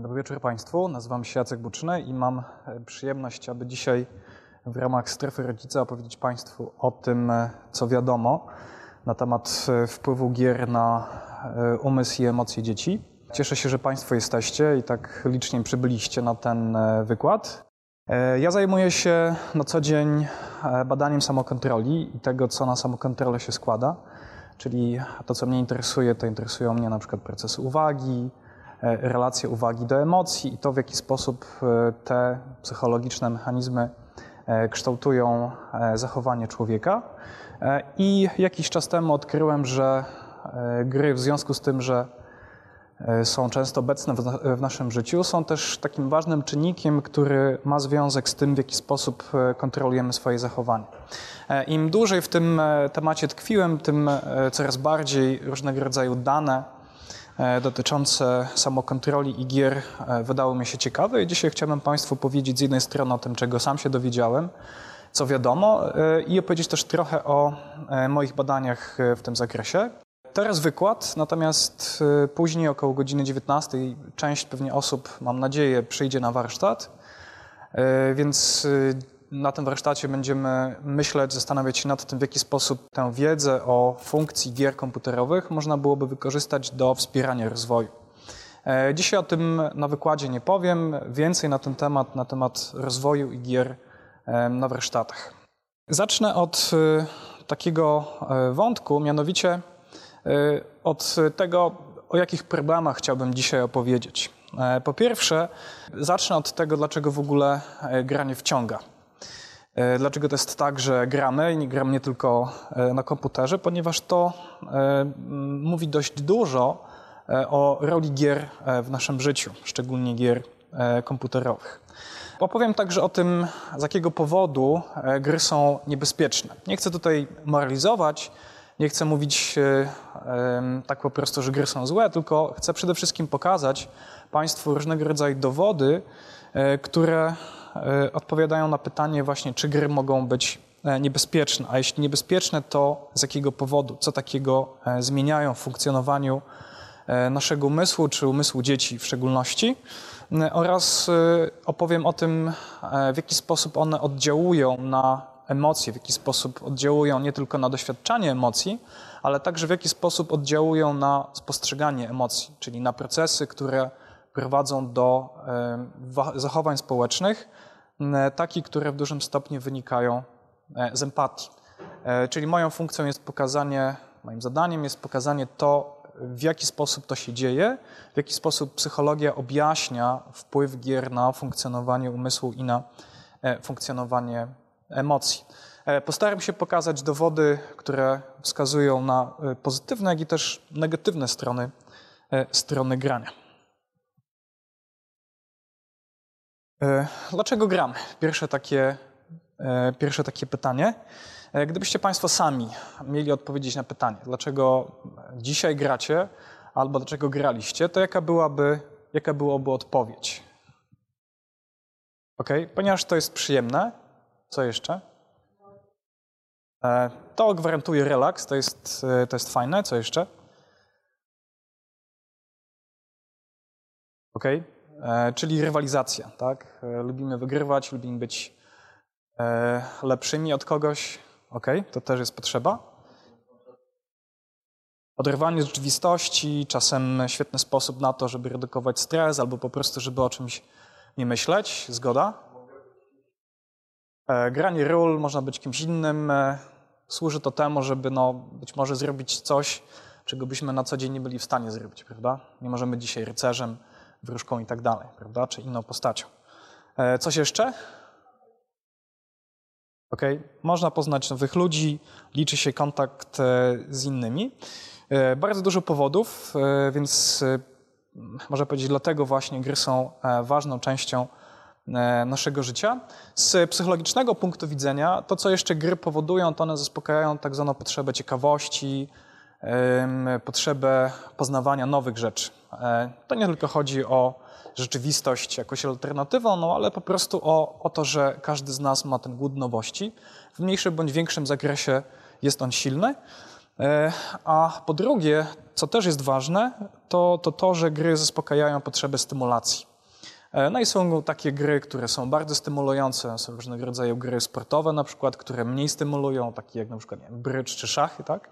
Dobry wieczór Państwu. Nazywam się Jacek Buczyny i mam e, przyjemność, aby dzisiaj w ramach strefy rodzica opowiedzieć Państwu o tym, e, co wiadomo na temat e, wpływu gier na umysł i emocje dzieci. Cieszę się, że Państwo jesteście i tak licznie przybyliście na ten wykład. Ja zajmuję się na co dzień badaniem samokontroli i tego, co na samokontrolę się składa. Czyli to, co mnie interesuje, to interesują mnie na przykład procesy uwagi, E, relacje uwagi do emocji i to, w jaki sposób e, te psychologiczne mechanizmy e, kształtują zachowanie człowieka. I jakiś czas temu odkryłem, że gry w związku z tym, że są często obecne w naszym życiu, są też takim ważnym czynnikiem, który ma związek z tym, w jaki sposób kontrolujemy swoje zachowanie. Im dłużej w tym temacie tkwiłem, tym coraz bardziej różnego rodzaju dane dotyczące samokontroli i gier e, wydało mi się ciekawe i dzisiaj chciałbym Państwu powiedzieć z jednej strony o tym, czego sam się dowiedziałem, co wiadomo e, i opowiedzieć też trochę o moich badaniach w tym zakresie. Teraz wykład, natomiast później około godziny 19 część pewnie osób, mam nadzieję, przyjdzie na warsztat, więc na tym warsztacie będziemy myśleć, zastanawiać się nad tym, w jaki sposób tę wiedzę o funkcji gier komputerowych można byłoby wykorzystać do wspierania rozwoju. E, dzisiaj o tym na wykładzie nie powiem, więcej na ten temat, na temat rozwoju i gier e, na warsztatach. Zacznę od e, takiego wątku, mianowicie od tego, o jakich problemach chciałbym dzisiaj opowiedzieć. Po pierwsze, zacznę od tego, dlaczego w ogóle granie wciąga. E, dlaczego to jest tak, że gramy i gram nie tylko e, na komputerze? Ponieważ to e, mówi dość dużo o roli gier w naszym życiu, szczególnie gier komputerowych. Opowiem także o tym, z jakiego powodu gry są niebezpieczne. Nie chcę tutaj moralizować, nie chcę mówić tak po prostu, że gry są złe, tylko chcę przede wszystkim pokazać Państwu różnego rodzaju dowody, które odpowiadają na pytanie właśnie, czy gry mogą być e, niebezpieczne, a jeśli niebezpieczne, to z jakiego powodu, co takiego e, zmieniają w funkcjonowaniu naszego umysłu, czy umysłu dzieci w szczególności, oraz opowiem o tym, w jaki sposób one oddziałują na emocje, w jaki sposób oddziałują nie tylko na doświadczanie emocji, ale także w jaki sposób oddziałują na spostrzeganie emocji, czyli na procesy, które prowadzą do zachowań społecznych, takich, które w dużym stopniu wynikają e, z empatii. E, czyli moją funkcją jest pokazanie, moim zadaniem jest pokazanie to, w jaki sposób to się dzieje, w jaki sposób psychologia objaśnia wpływ gier na funkcjonowanie umysłu i na e, funkcjonowanie emocji. Postaram się pokazać dowody, które wskazują na pozytywne, jak i też negatywne strony, strony grania. Dlaczego gram? Pierwsze takie, e, pierwsze takie pytanie. E, gdybyście Państwo sami mieli odpowiedzieć na pytanie, dlaczego dzisiaj gracie, albo dlaczego graliście, to jaka byłaby, jaka byłaby odpowiedź? Ok, ponieważ to jest przyjemne. Co jeszcze? To gwarantuje relaks, to jest, to jest fajne. Co jeszcze? Ok, E, czyli rywalizacja. Tak? E, lubimy wygrywać, lubimy być e, lepszymi od kogoś. Ok, to też jest potrzeba. Oderwanie z rzeczywistości, czasem świetny sposób na to, żeby redukować stres albo po prostu, żeby o czymś nie myśleć. Zgoda? Granie ról, można być kimś innym. Służy to temu, żeby no, być może zrobić coś, czego byśmy na co dzień nie byli w stanie zrobić, prawda? Nie możemy dzisiaj rycerzem, wróżką i tak dalej, prawda? Czy inną postacią. E, coś jeszcze? Ok, można poznać nowych ludzi, liczy się kontakt e, z innymi. E, bardzo dużo powodów, więc można powiedzieć, dlatego właśnie gry są ważną częścią naszego życia. Z psychologicznego punktu widzenia, to co jeszcze gry powodują, to one zaspokajają tak zwaną potrzebę ciekawości, potrzebę poznawania nowych rzeczy. E, to nie tylko chodzi o rzeczywistość jakoś alternatywą, no ale po prostu o, o to, że każdy z nas ma ten głód nowości. W mniejszym bądź większym zakresie jest on silny. A po drugie, co też jest ważne, to to, to że gry zaspokajają potrzebę stymulacji. No i są takie gry, które są bardzo stymulujące, są różnego rodzaju gry sportowe na przykład, które mniej stymulują, takie jak na przykład nie wiem, brycz czy szachy, tak?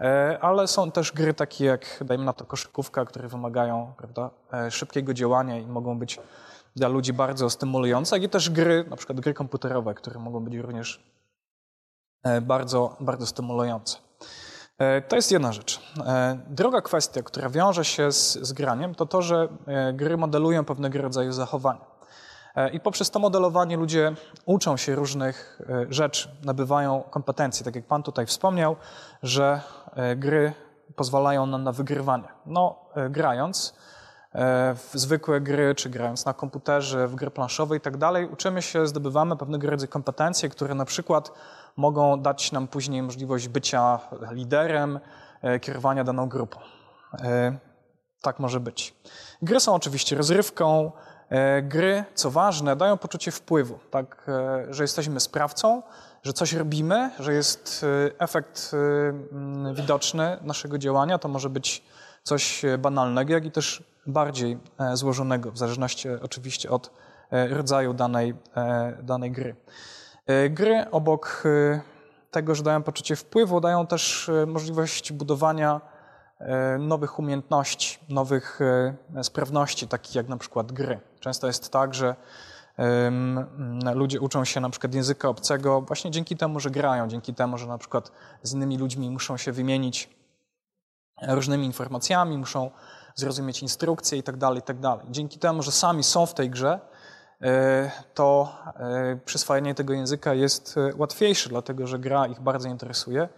E, ale są też gry takie jak, dajmy na to, koszykówka, które wymagają prawda, e, szybkiego działania i mogą być dla ludzi bardzo stymulujące, jak i też gry, na przykład gry komputerowe, które mogą być również e, bardzo, bardzo stymulujące. To jest jedna rzecz. Druga kwestia, która wiąże się z, z graniem, to to, że gry modelują pewnego rodzaju zachowania. E, I poprzez to modelowanie ludzie uczą się różnych e, rzeczy, nabywają kompetencji. Tak jak Pan tutaj wspomniał, że e, gry pozwalają nam na wygrywanie. No, grając w zwykłe gry, czy grając na komputerze, w gry planszowe i tak dalej, uczymy się, zdobywamy pewnego rodzaju kompetencje, które na przykład mogą dać nam później możliwość bycia liderem, kierowania daną grupą. Tak może być. Gry są oczywiście rozrywką, gry, co ważne, dają poczucie wpływu, tak, e, że jesteśmy sprawcą, że coś robimy, że jest e, efekt widoczny naszego działania. To może być coś banalnego, jak i też bardziej złożonego, w zależności oczywiście od rodzaju danej, danej gry. Gry obok tego, że dają poczucie wpływu, dają też możliwość budowania E, nowych umiejętności, nowych e, sprawności, takich jak na przykład gry. Często jest tak, że ludzie uczą się na przykład języka obcego właśnie dzięki temu, że grają, dzięki temu, że na przykład z innymi ludźmi muszą się wymienić różnymi informacjami, muszą zrozumieć instrukcje itd., tak itd. Tak dzięki temu, że sami są w tej grze, e, to przyswajanie tego języka jest łatwiejsze, dlatego że gra ich bardzo interesuje.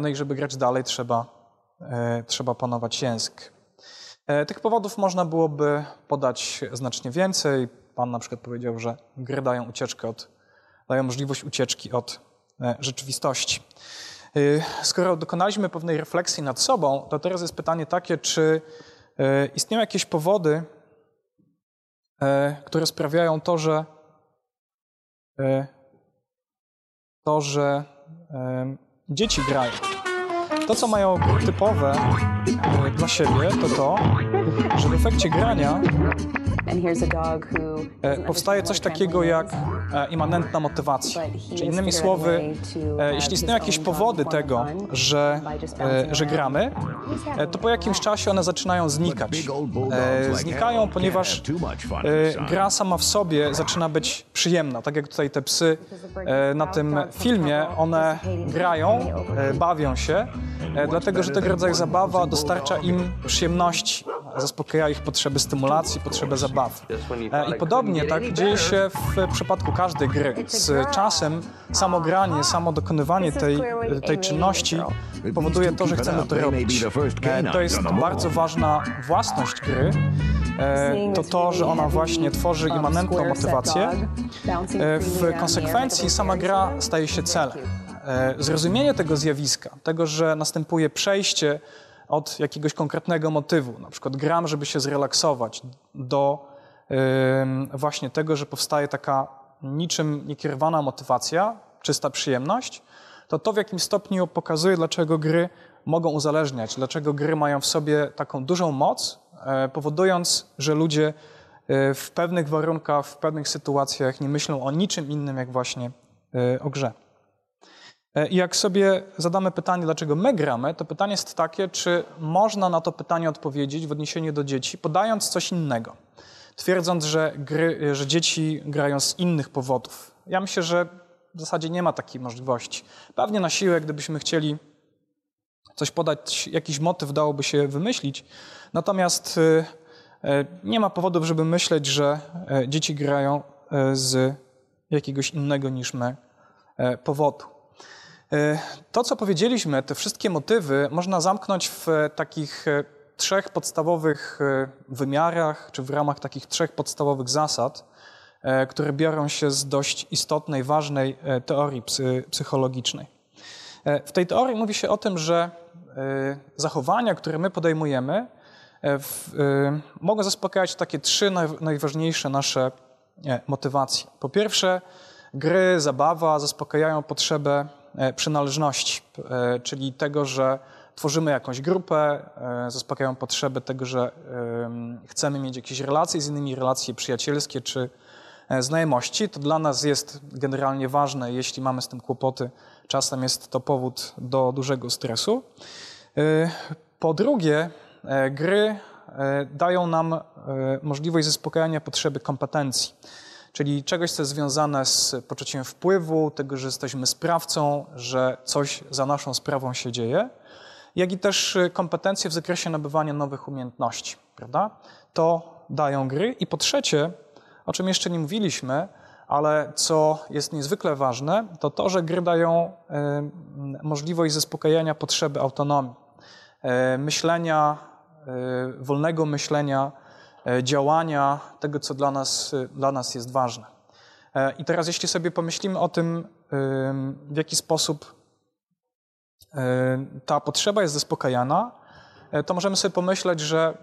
No i żeby grać dalej, trzeba E, trzeba panować język. E, tych powodów można byłoby podać znacznie więcej. Pan na przykład powiedział, że gry dają ucieczkę od, dają możliwość ucieczki od e, rzeczywistości. Skoro dokonaliśmy pewnej refleksji nad sobą, to teraz jest pytanie takie, czy istnieją jakieś powody, które sprawiają to, że to, że dzieci grają. To, co mają typowe e, dla siebie, to to, że w efekcie grania powstaje coś takiego jak e, immanentna motywacja. Czyli innymi słowy, jeśli istnieją jakieś powody tego, że, że gramy, to po jakimś czasie one zaczynają znikać. Znikają, ponieważ gra sama w sobie zaczyna być przyjemna. Tak jak tutaj te psy na tym filmie, one grają, bawią się, E, dlatego że tego rodzaju zabawa dostarcza im przyjemności, zaspokaja ich potrzeby stymulacji, potrzeby zabawy. E, I podobnie tak dzieje się w przypadku każdej gry. Z czasem samo granie, samo dokonywanie tej, tej czynności powoduje to, że chcemy to robić. E, to jest bardzo ważna własność gry, to to, że ona właśnie tworzy immanentną motywację. W konsekwencji sama gra staje się celem. E, zrozumienie tego zjawiska, tego, że następuje przejście od jakiegoś konkretnego motywu, na przykład gram, żeby się zrelaksować, do właśnie tego, że powstaje taka niczym niekierowana motywacja, czysta przyjemność, to to w jakim stopniu pokazuje, dlaczego gry mogą uzależniać, dlaczego gry mają w sobie taką dużą moc, e, powodując, że ludzie e, w pewnych warunkach, w pewnych sytuacjach nie myślą o niczym innym, jak właśnie o grze. E, jak sobie zadamy pytanie, dlaczego my gramy, to pytanie jest takie, czy można na to pytanie odpowiedzieć w odniesieniu do dzieci, podając coś innego, twierdząc, że, gry, że dzieci grają z innych powodów. Ja myślę, że w zasadzie nie ma takiej możliwości. Pewnie na siłę, gdybyśmy chcieli coś podać, jakiś motyw dałoby się wymyślić, natomiast e, e, nie ma powodów, żeby myśleć, że dzieci grają z jakiegoś innego niż my powodu. E, to, co powiedzieliśmy, te wszystkie motywy można zamknąć w takich e, trzech podstawowych e, wymiarach, czy w ramach takich trzech podstawowych zasad, które biorą się z dość istotnej, ważnej teorii psychologicznej. W tej teorii mówi się o tym, że zachowania, które my podejmujemy, mogą zaspokajać takie trzy najważniejsze nasze motywacje. Po pierwsze, gry, zabawa zaspokajają potrzebę przynależności, czyli tego, że tworzymy jakąś grupę, zaspokajają potrzeby tego, że chcemy mieć jakieś relacje z innymi, relacje przyjacielskie czy znajomości. To dla nas jest generalnie ważne, jeśli mamy z tym kłopoty, czasem jest to powód do dużego stresu. Po drugie, gry dają nam możliwość zaspokajania potrzeby kompetencji czyli czegoś, co jest związane z poczuciem wpływu, tego, że jesteśmy sprawcą, że coś za naszą sprawą się dzieje, jak i też kompetencje w zakresie nabywania nowych umiejętności, prawda? To dają gry. I po trzecie, o czym jeszcze nie mówiliśmy, ale co jest niezwykle ważne, to to, że gry dają y, możliwość zaspokajania potrzeby autonomii, y, myślenia, y, wolnego myślenia, działania, tego, co dla nas, e, dla nas jest ważne. E, I teraz, jeśli sobie pomyślimy o tym, w jaki sposób ta potrzeba jest zaspokajana, to możemy sobie pomyśleć, że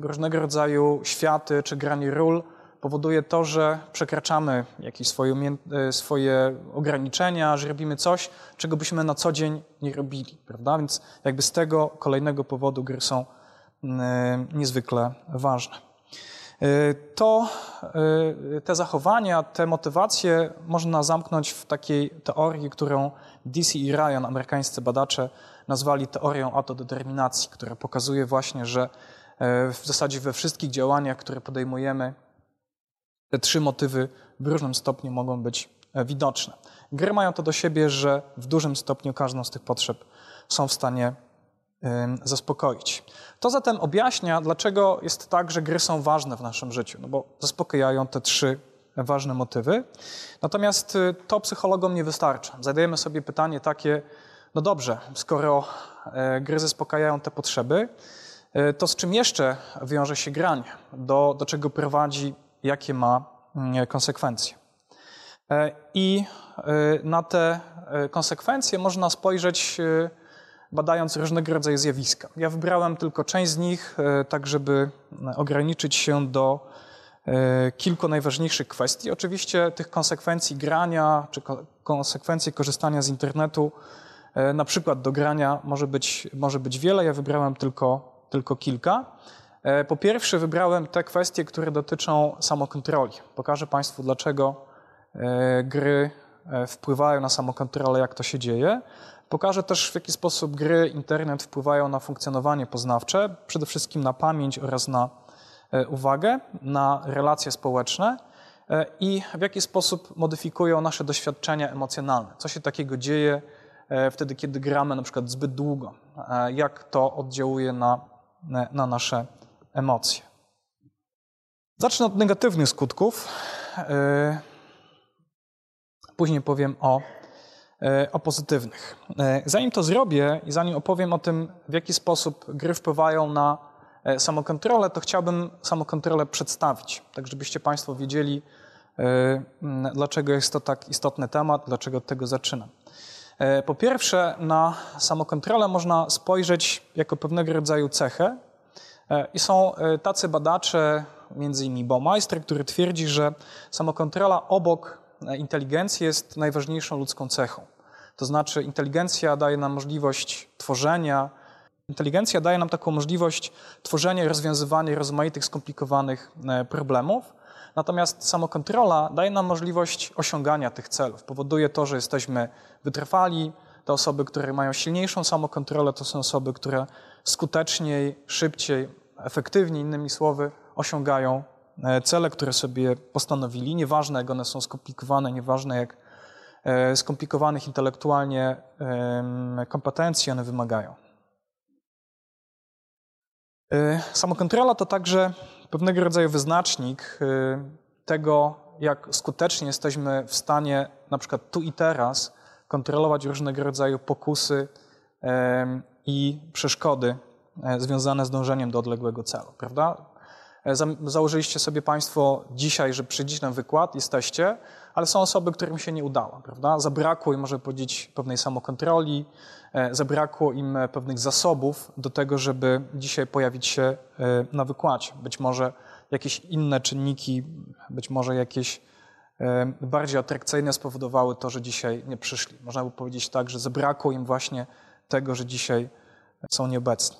różnego rodzaju światy czy granie ról powoduje to, że przekraczamy jakieś swoje, swoje ograniczenia, że robimy coś, czego byśmy na co dzień nie robili, prawda? Więc jakby z tego kolejnego powodu gry są niezwykle ważne. Y, to y, te zachowania, te motywacje można zamknąć w takiej teorii, którą DC i Ryan, amerykańscy badacze, nazwali teorią autodeterminacji, która pokazuje właśnie, że y, w zasadzie we wszystkich działaniach, które podejmujemy, te trzy motywy w różnym stopniu mogą być e, widoczne. Gry mają to do siebie, że w dużym stopniu każdą z tych potrzeb są w stanie zaspokoić. To zatem objaśnia, dlaczego jest tak, że gry są ważne w naszym życiu, no bo zaspokajają te trzy ważne motywy. Natomiast y, to psychologom nie wystarcza. Zadajemy sobie pytanie takie, no dobrze, skoro e, gry zaspokajają te potrzeby, e, to z czym jeszcze wiąże się granie? Do, do czego prowadzi, jakie ma mm, konsekwencje? E, I na te konsekwencje można spojrzeć badając różnego rodzaju zjawiska. Ja wybrałem tylko część z nich, e, tak żeby e, ograniczyć się do e, kilku najważniejszych kwestii. Oczywiście tych konsekwencji grania czy konsekwencji korzystania z internetu, na przykład do grania, może być, może być wiele. Ja wybrałem tylko, tylko kilka. Po pierwsze, wybrałem te kwestie, które dotyczą samokontroli. Pokażę Państwu, dlaczego gry wpływają na samokontrolę, jak to się dzieje. Pokażę też, w jaki sposób gry, internet wpływają na funkcjonowanie poznawcze, przede wszystkim na pamięć oraz na e, uwagę, na relacje społeczne e, i w jaki sposób modyfikują nasze doświadczenia emocjonalne. Co się takiego dzieje e, wtedy, kiedy gramy na przykład zbyt długo, jak to oddziałuje na, na nasze emocje. Zacznę od negatywnych skutków. Później powiem o o pozytywnych. E, zanim to zrobię i zanim opowiem o tym, w jaki sposób gry wpływają na e, samokontrolę, to chciałbym samokontrolę przedstawić, tak żebyście Państwo wiedzieli, dlaczego jest to tak istotny temat, dlaczego od tego zaczynam. Po pierwsze, na samokontrolę można spojrzeć jako pewnego rodzaju cechę i są tacy badacze, między innymi Baumeister, który twierdzi, że samokontrola obok inteligencji jest najważniejszą ludzką cechą. To znaczy, inteligencja daje nam możliwość tworzenia, inteligencja daje nam taką możliwość tworzenia i rozwiązywania rozmaitych skomplikowanych e, problemów. Natomiast samokontrola daje nam możliwość osiągania tych celów. Powoduje to, że jesteśmy wytrwali. Te osoby, które mają silniejszą samokontrolę, to są osoby, które skuteczniej, szybciej, efektywniej, innymi słowy, osiągają E, cele, które sobie postanowili, nieważne jak one są skomplikowane, nieważne jak e, skomplikowanych intelektualnie kompetencji one wymagają. E, samokontrola to także pewnego rodzaju wyznacznik tego, jak skutecznie jesteśmy w stanie na przykład tu i teraz kontrolować różnego rodzaju pokusy i przeszkody związane z dążeniem do odległego celu, prawda? E, założyliście sobie Państwo dzisiaj, że przyjdziecie na wykład, jesteście, ale są osoby, którym się nie udało, prawda? Zabrakło im, może powiedzieć, pewnej samokontroli, e, zabrakło im e, pewnych zasobów do tego, żeby dzisiaj pojawić się na wykładzie. Być może jakieś inne czynniki, być może jakieś bardziej atrakcyjne spowodowały to, że dzisiaj nie przyszli. Można by powiedzieć tak, że zabrakło im właśnie tego, że dzisiaj są nieobecni.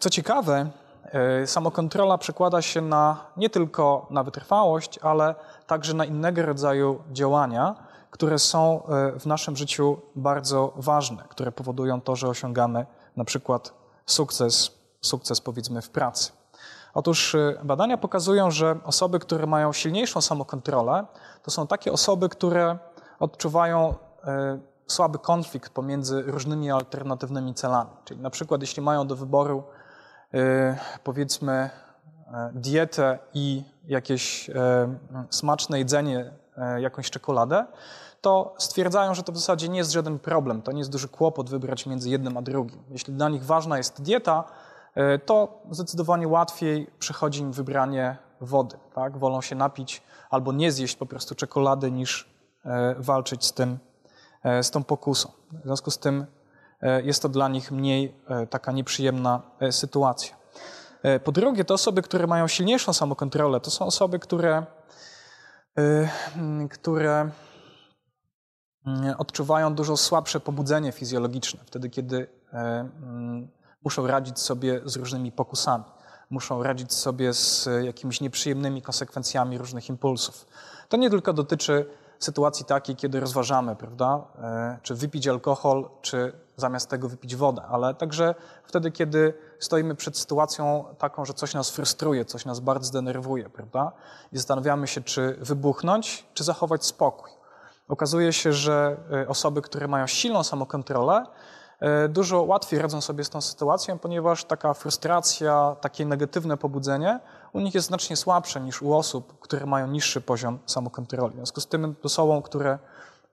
Co ciekawe, samokontrola przekłada się na, nie tylko na wytrwałość, ale także na innego rodzaju działania, które są e, w naszym życiu bardzo ważne, które powodują to, że osiągamy na przykład sukces, sukces powiedzmy w pracy. Otóż e, badania pokazują, że osoby, które mają silniejszą samokontrolę, to są takie osoby, które odczuwają słaby konflikt pomiędzy różnymi alternatywnymi celami. Czyli na przykład jeśli mają do wyboru e, powiedzmy e, dietę i jakieś e, smaczne jedzenie, jakąś czekoladę, to stwierdzają, że to w zasadzie nie jest żaden problem, to nie jest duży kłopot wybrać między jednym a drugim. Jeśli dla nich ważna jest dieta, to zdecydowanie łatwiej przychodzi im wybranie wody. Tak? Wolą się napić albo nie zjeść po prostu czekolady, niż walczyć z tym E, z tą pokusą. W związku z tym e, jest to dla nich mniej e, taka nieprzyjemna sytuacja. Po drugie, te osoby, które mają silniejszą samokontrolę, to są osoby, które, które odczuwają dużo słabsze pobudzenie fizjologiczne, wtedy kiedy muszą radzić sobie z różnymi pokusami, muszą radzić sobie z jakimiś nieprzyjemnymi konsekwencjami różnych impulsów. To nie tylko dotyczy sytuacji takiej, kiedy rozważamy, prawda, e, czy wypić alkohol, czy zamiast tego wypić wodę, ale także wtedy, kiedy stoimy przed sytuacją taką, że coś nas frustruje, coś nas bardzo denerwuje, prawda, i zastanawiamy się, czy wybuchnąć, czy zachować spokój. Okazuje się, że e, osoby, które mają silną samokontrolę, e, dużo łatwiej radzą sobie z tą sytuacją, ponieważ taka frustracja, takie negatywne pobudzenie u nich jest znacznie słabsze niż u osób, które mają niższy poziom samokontroli. W związku z tym osobom, które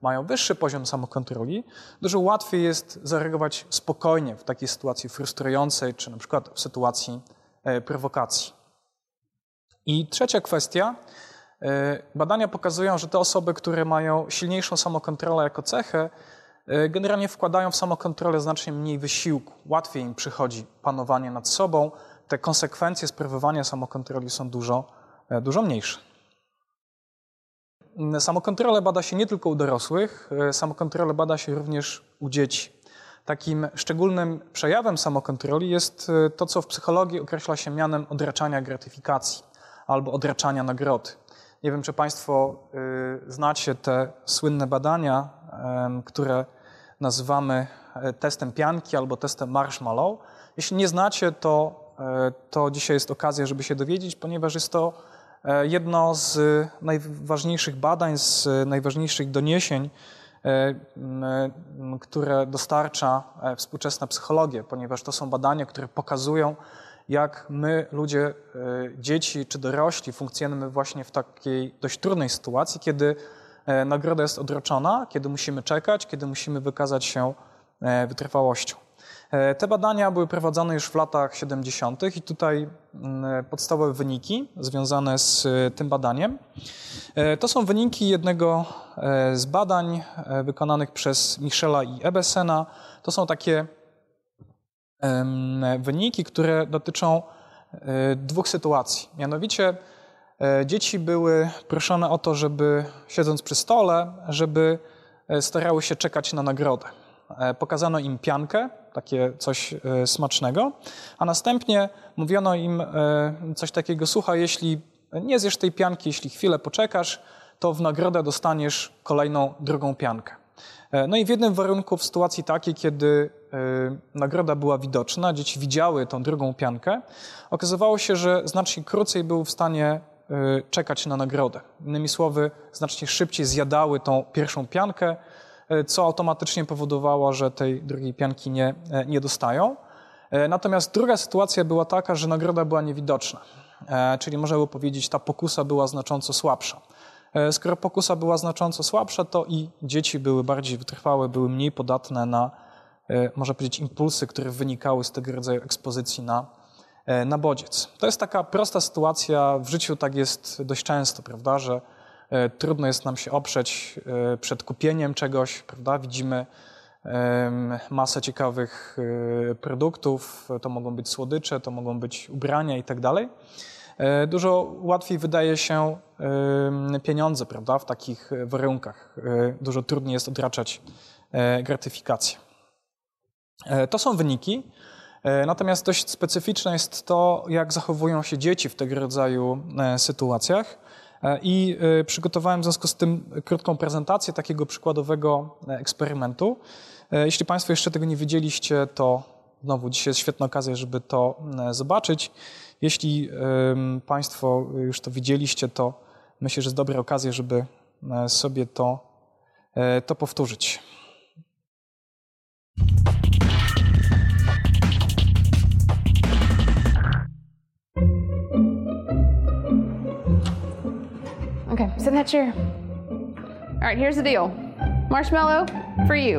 mają wyższy poziom samokontroli, dużo łatwiej jest zareagować spokojnie w takiej sytuacji frustrującej, czy na przykład w sytuacji e, prowokacji. I trzecia kwestia. E, badania pokazują, że te osoby, które mają silniejszą samokontrolę jako cechę, e, generalnie wkładają w samokontrolę znacznie mniej wysiłku. Łatwiej im przychodzi panowanie nad sobą, te konsekwencje sprawowania samokontroli są dużo, dużo mniejsze. Samokontrolę bada się nie tylko u dorosłych, e, samokontrolę bada się również u dzieci. Takim szczególnym przejawem samokontroli jest e, to, co w psychologii określa się mianem odraczania gratyfikacji albo odraczania nagrody. Nie wiem, czy Państwo znacie te słynne badania, które nazywamy testem pianki albo testem marshmallow. Jeśli nie znacie, to E, to dzisiaj jest okazja, żeby się dowiedzieć, ponieważ jest to e, jedno z najważniejszych badań, z najważniejszych doniesień, e, które dostarcza współczesna psychologia, ponieważ to są badania, które pokazują, jak my, ludzie, dzieci czy dorośli, funkcjonujemy właśnie w takiej dość trudnej sytuacji, kiedy nagroda jest odroczona, kiedy musimy czekać, kiedy musimy wykazać się wytrwałością. E, te badania były prowadzone już w latach 70. i tutaj mm, podstawowe wyniki związane z e, tym badaniem. E, to są wyniki jednego z badań wykonanych przez Michela i Ebesena. To są takie wyniki, które dotyczą dwóch sytuacji. Mianowicie dzieci były proszone o to, żeby siedząc przy stole, żeby starały się czekać na nagrodę. Pokazano im piankę, takie coś e, smacznego, a następnie mówiono im e, coś takiego, słuchaj, jeśli nie zjesz tej pianki, jeśli chwilę poczekasz, to w nagrodę dostaniesz kolejną, drugą piankę. E, no i w jednym warunku, w sytuacji takiej, kiedy nagroda była widoczna, dzieci widziały tą drugą piankę, okazywało się, że znacznie krócej był w stanie czekać na nagrodę. Innymi słowy, znacznie szybciej zjadały tą pierwszą piankę, co automatycznie powodowało, że tej drugiej pianki nie, e, nie dostają. E, natomiast druga sytuacja była taka, że nagroda była niewidoczna, czyli można by powiedzieć, ta pokusa była znacząco słabsza. Skoro pokusa była znacząco słabsza, to i dzieci były bardziej wytrwałe, były mniej podatne na, można powiedzieć, impulsy, które wynikały z tego rodzaju ekspozycji na, na bodziec. To jest taka prosta sytuacja, w życiu tak jest dość często, prawda, że E, trudno jest nam się oprzeć e, przed kupieniem czegoś, prawda? Widzimy masę ciekawych e, produktów, to mogą być słodycze, to mogą być ubrania i tak dalej. E, dużo łatwiej wydaje się pieniądze, prawda, w takich warunkach. Dużo trudniej jest odraczać gratyfikację. To są wyniki. Natomiast dość specyficzne jest to, jak zachowują się dzieci w tego rodzaju sytuacjach. I przygotowałem w związku z tym krótką prezentację takiego przykładowego eksperymentu. Jeśli Państwo jeszcze tego nie widzieliście, to znowu dzisiaj jest świetna okazja, żeby to zobaczyć. Jeśli Państwo już to widzieliście, to myślę, że jest dobra okazja, żeby sobie to, to powtórzyć. Okay, sit in that chair. All right, here's the deal marshmallow for you.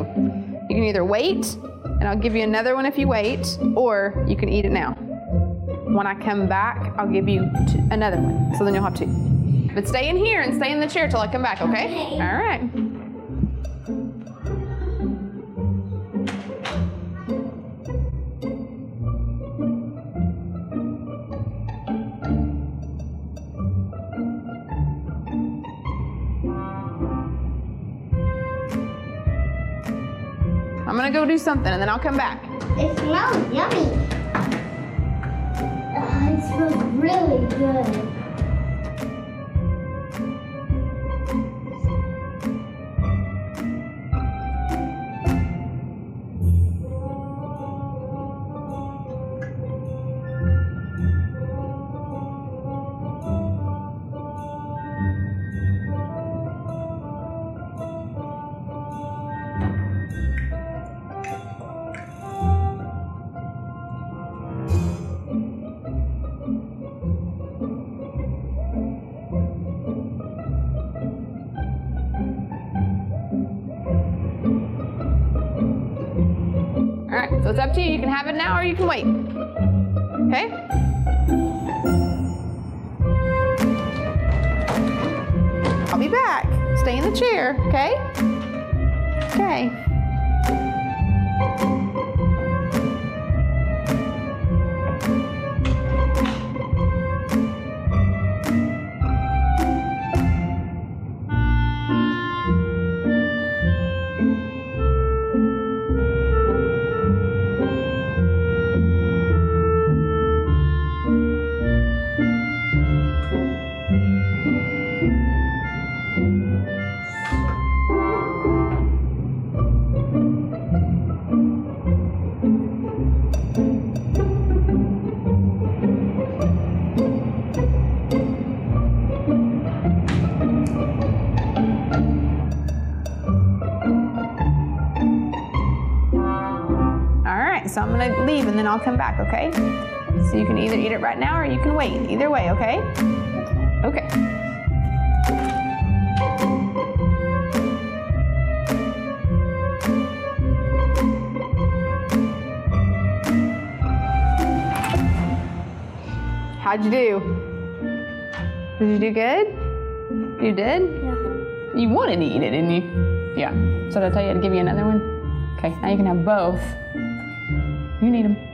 You can either wait, and I'll give you another one if you wait, or you can eat it now. When I come back, I'll give you t- another one, so then you'll have two. But stay in here and stay in the chair till I come back, okay? Okay. All right. Gonna go do something and then I'll come back. It smells yummy. It smells really good. Can wait. You can wait. Either way, okay? Okay. How'd you do? Did you do good? You did? Yeah. You wanted to eat it, didn't you? Yeah. So did I tell you to give you another one? Okay, now you can have both. You need them.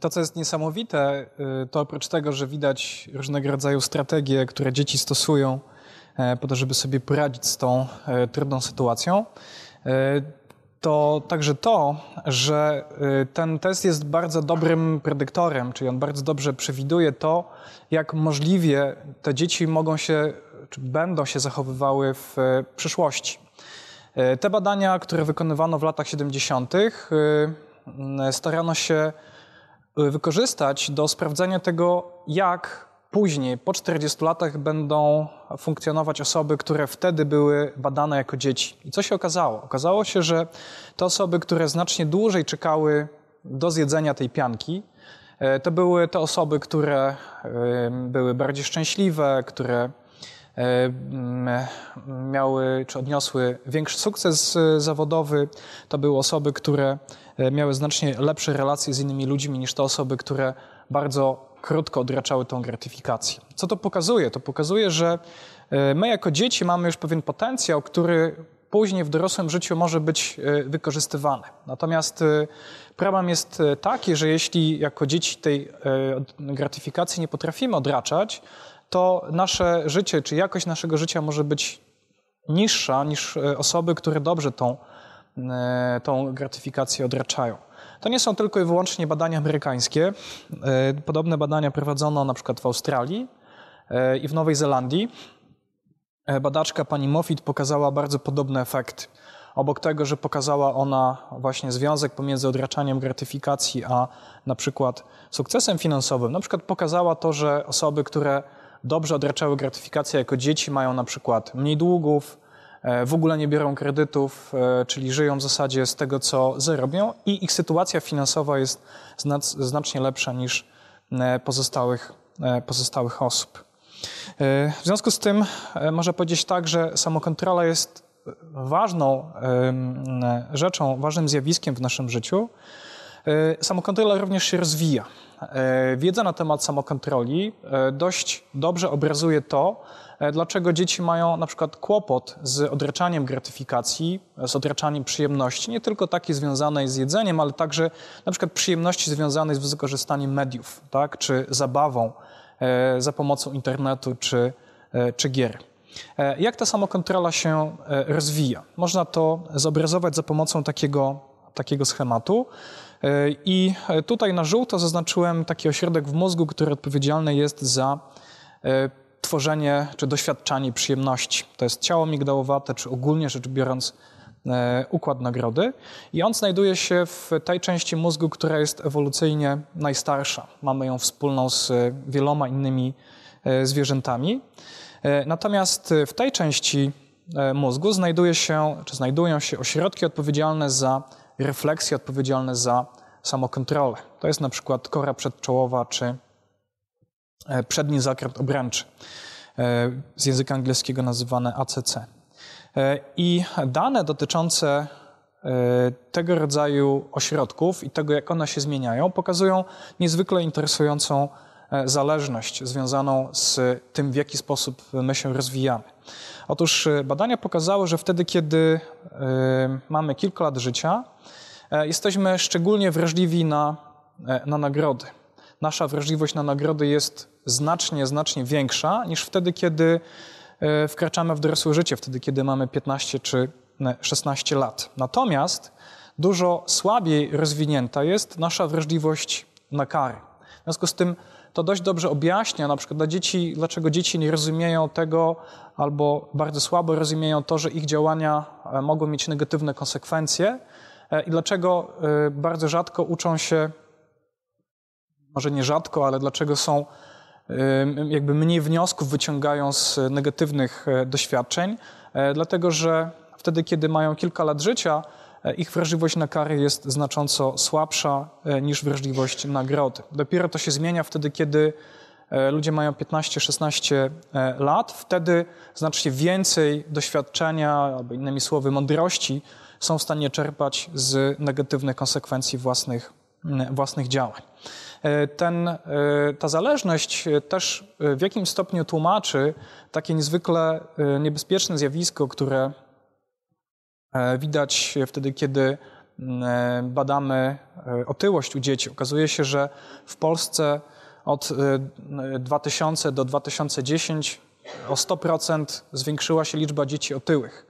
To, co jest niesamowite, y, to oprócz tego, że widać różnego rodzaju strategie, które dzieci stosują e, po to, żeby sobie poradzić z tą e, trudną sytuacją, e, to także to, że ten test jest bardzo dobrym predyktorem, czyli on bardzo dobrze przewiduje to, jak możliwie te dzieci mogą się, czy będą się zachowywały w przyszłości. Te badania, które wykonywano w latach 70., y, m, starano się wykorzystać do sprawdzenia tego, jak później, po 40 latach, będą funkcjonować osoby, które wtedy były badane jako dzieci. I co się okazało? Okazało się, że te osoby, które znacznie dłużej czekały do zjedzenia tej pianki, e, to były te osoby, które e, były bardziej szczęśliwe, które e, miały czy odniosły większy sukces zawodowy. To były osoby, które miały znacznie lepsze relacje z innymi ludźmi niż te osoby, które bardzo krótko odraczały tą gratyfikację. Co to pokazuje? To pokazuje, że e, my jako dzieci mamy już pewien potencjał, który później w dorosłym życiu może być e, wykorzystywany. Natomiast e, problem jest e, taki, że jeśli jako dzieci tej e, gratyfikacji nie potrafimy odraczać, to nasze życie, czy jakość naszego życia może być niższa niż e, osoby, które dobrze tą, e, tą gratyfikację odraczają. To nie są tylko i wyłącznie badania amerykańskie. E, Podobne badania prowadzono na przykład w Australii e, i w Nowej Zelandii. E, Badaczka pani Moffitt pokazała bardzo podobny efekt. Obok tego, że pokazała ona właśnie związek pomiędzy odraczaniem gratyfikacji a na przykład sukcesem finansowym, na przykład pokazała to, że osoby, które dobrze odraczały gratyfikację jako dzieci, mają na przykład mniej długów, e, w ogóle nie biorą kredytów, e, czyli żyją w zasadzie z tego, co zarobią i ich sytuacja finansowa jest znac- znacznie lepsza niż e, pozostałych, e, pozostałych osób. E, W związku z tym e, można powiedzieć tak, że samokontrola jest ważną rzeczą, ważnym zjawiskiem w naszym życiu. E, Samokontrola również się rozwija. E, Wiedza na temat samokontroli e, dość dobrze obrazuje to, e, dlaczego dzieci mają na przykład kłopot z odraczaniem gratyfikacji, z odraczaniem przyjemności, nie tylko takiej związanej z jedzeniem, ale także na przykład przyjemności związanej z wykorzystaniem mediów, tak, czy zabawą za pomocą internetu czy, czy gier. Jak ta samokontrola się rozwija? Można to zobrazować za pomocą takiego, takiego schematu. E, I e, tutaj na żółto zaznaczyłem taki ośrodek w mózgu, który odpowiedzialny jest za e, tworzenie czy doświadczanie przyjemności. To jest ciało migdałowate, czy ogólnie rzecz biorąc układ nagrody. I on znajduje się w tej części mózgu, która jest ewolucyjnie najstarsza. Mamy ją wspólną z wieloma innymi zwierzętami. Natomiast w tej części mózgu znajduje się, czy znajdują się ośrodki odpowiedzialne za refleksję, odpowiedzialne za samokontrolę. To jest na przykład kora przedczołowa czy e, przedni zakręt obręczy, e, z języka angielskiego nazywane ACC. E, I dane dotyczące tego rodzaju ośrodków i tego, jak one się zmieniają, pokazują niezwykle interesującą zależność związaną z tym, w jaki sposób my się rozwijamy. Otóż e, badania pokazały, że wtedy, kiedy e, mamy kilka lat życia, e, jesteśmy szczególnie wrażliwi na, e, na nagrody. Nasza wrażliwość na nagrody jest znacznie, znacznie większa niż wtedy, kiedy e, wkraczamy w dorosłe życie, wtedy, kiedy mamy 15 czy e, 16 lat. Natomiast dużo słabiej rozwinięta jest nasza wrażliwość na kary. W związku z tym to dość dobrze objaśnia na przykład dla dzieci, dlaczego dzieci nie rozumieją tego albo bardzo słabo rozumieją to, że ich działania e, mogą mieć negatywne konsekwencje e, i dlaczego e, bardzo rzadko uczą się, może nie rzadko, ale dlaczego są jakby mniej wniosków wyciągają z negatywnych doświadczeń, dlatego że wtedy, kiedy mają kilka lat życia, ich wrażliwość na kary jest znacząco słabsza e, niż wrażliwość na nagrody. Dopiero to się zmienia wtedy, kiedy e, ludzie mają 15-16 e, lat, wtedy znacznie więcej doświadczenia, albo innymi słowy mądrości są w stanie czerpać z negatywnych konsekwencji własnych, własnych działań. E, Ten, e, ta zależność e, też e, w jakimś stopniu tłumaczy takie niezwykle e, niebezpieczne zjawisko, które e, widać wtedy, kiedy m, e, badamy e, otyłość u dzieci. Okazuje się, że w Polsce od e, 2000 do 2010 o 100% zwiększyła się liczba dzieci otyłych.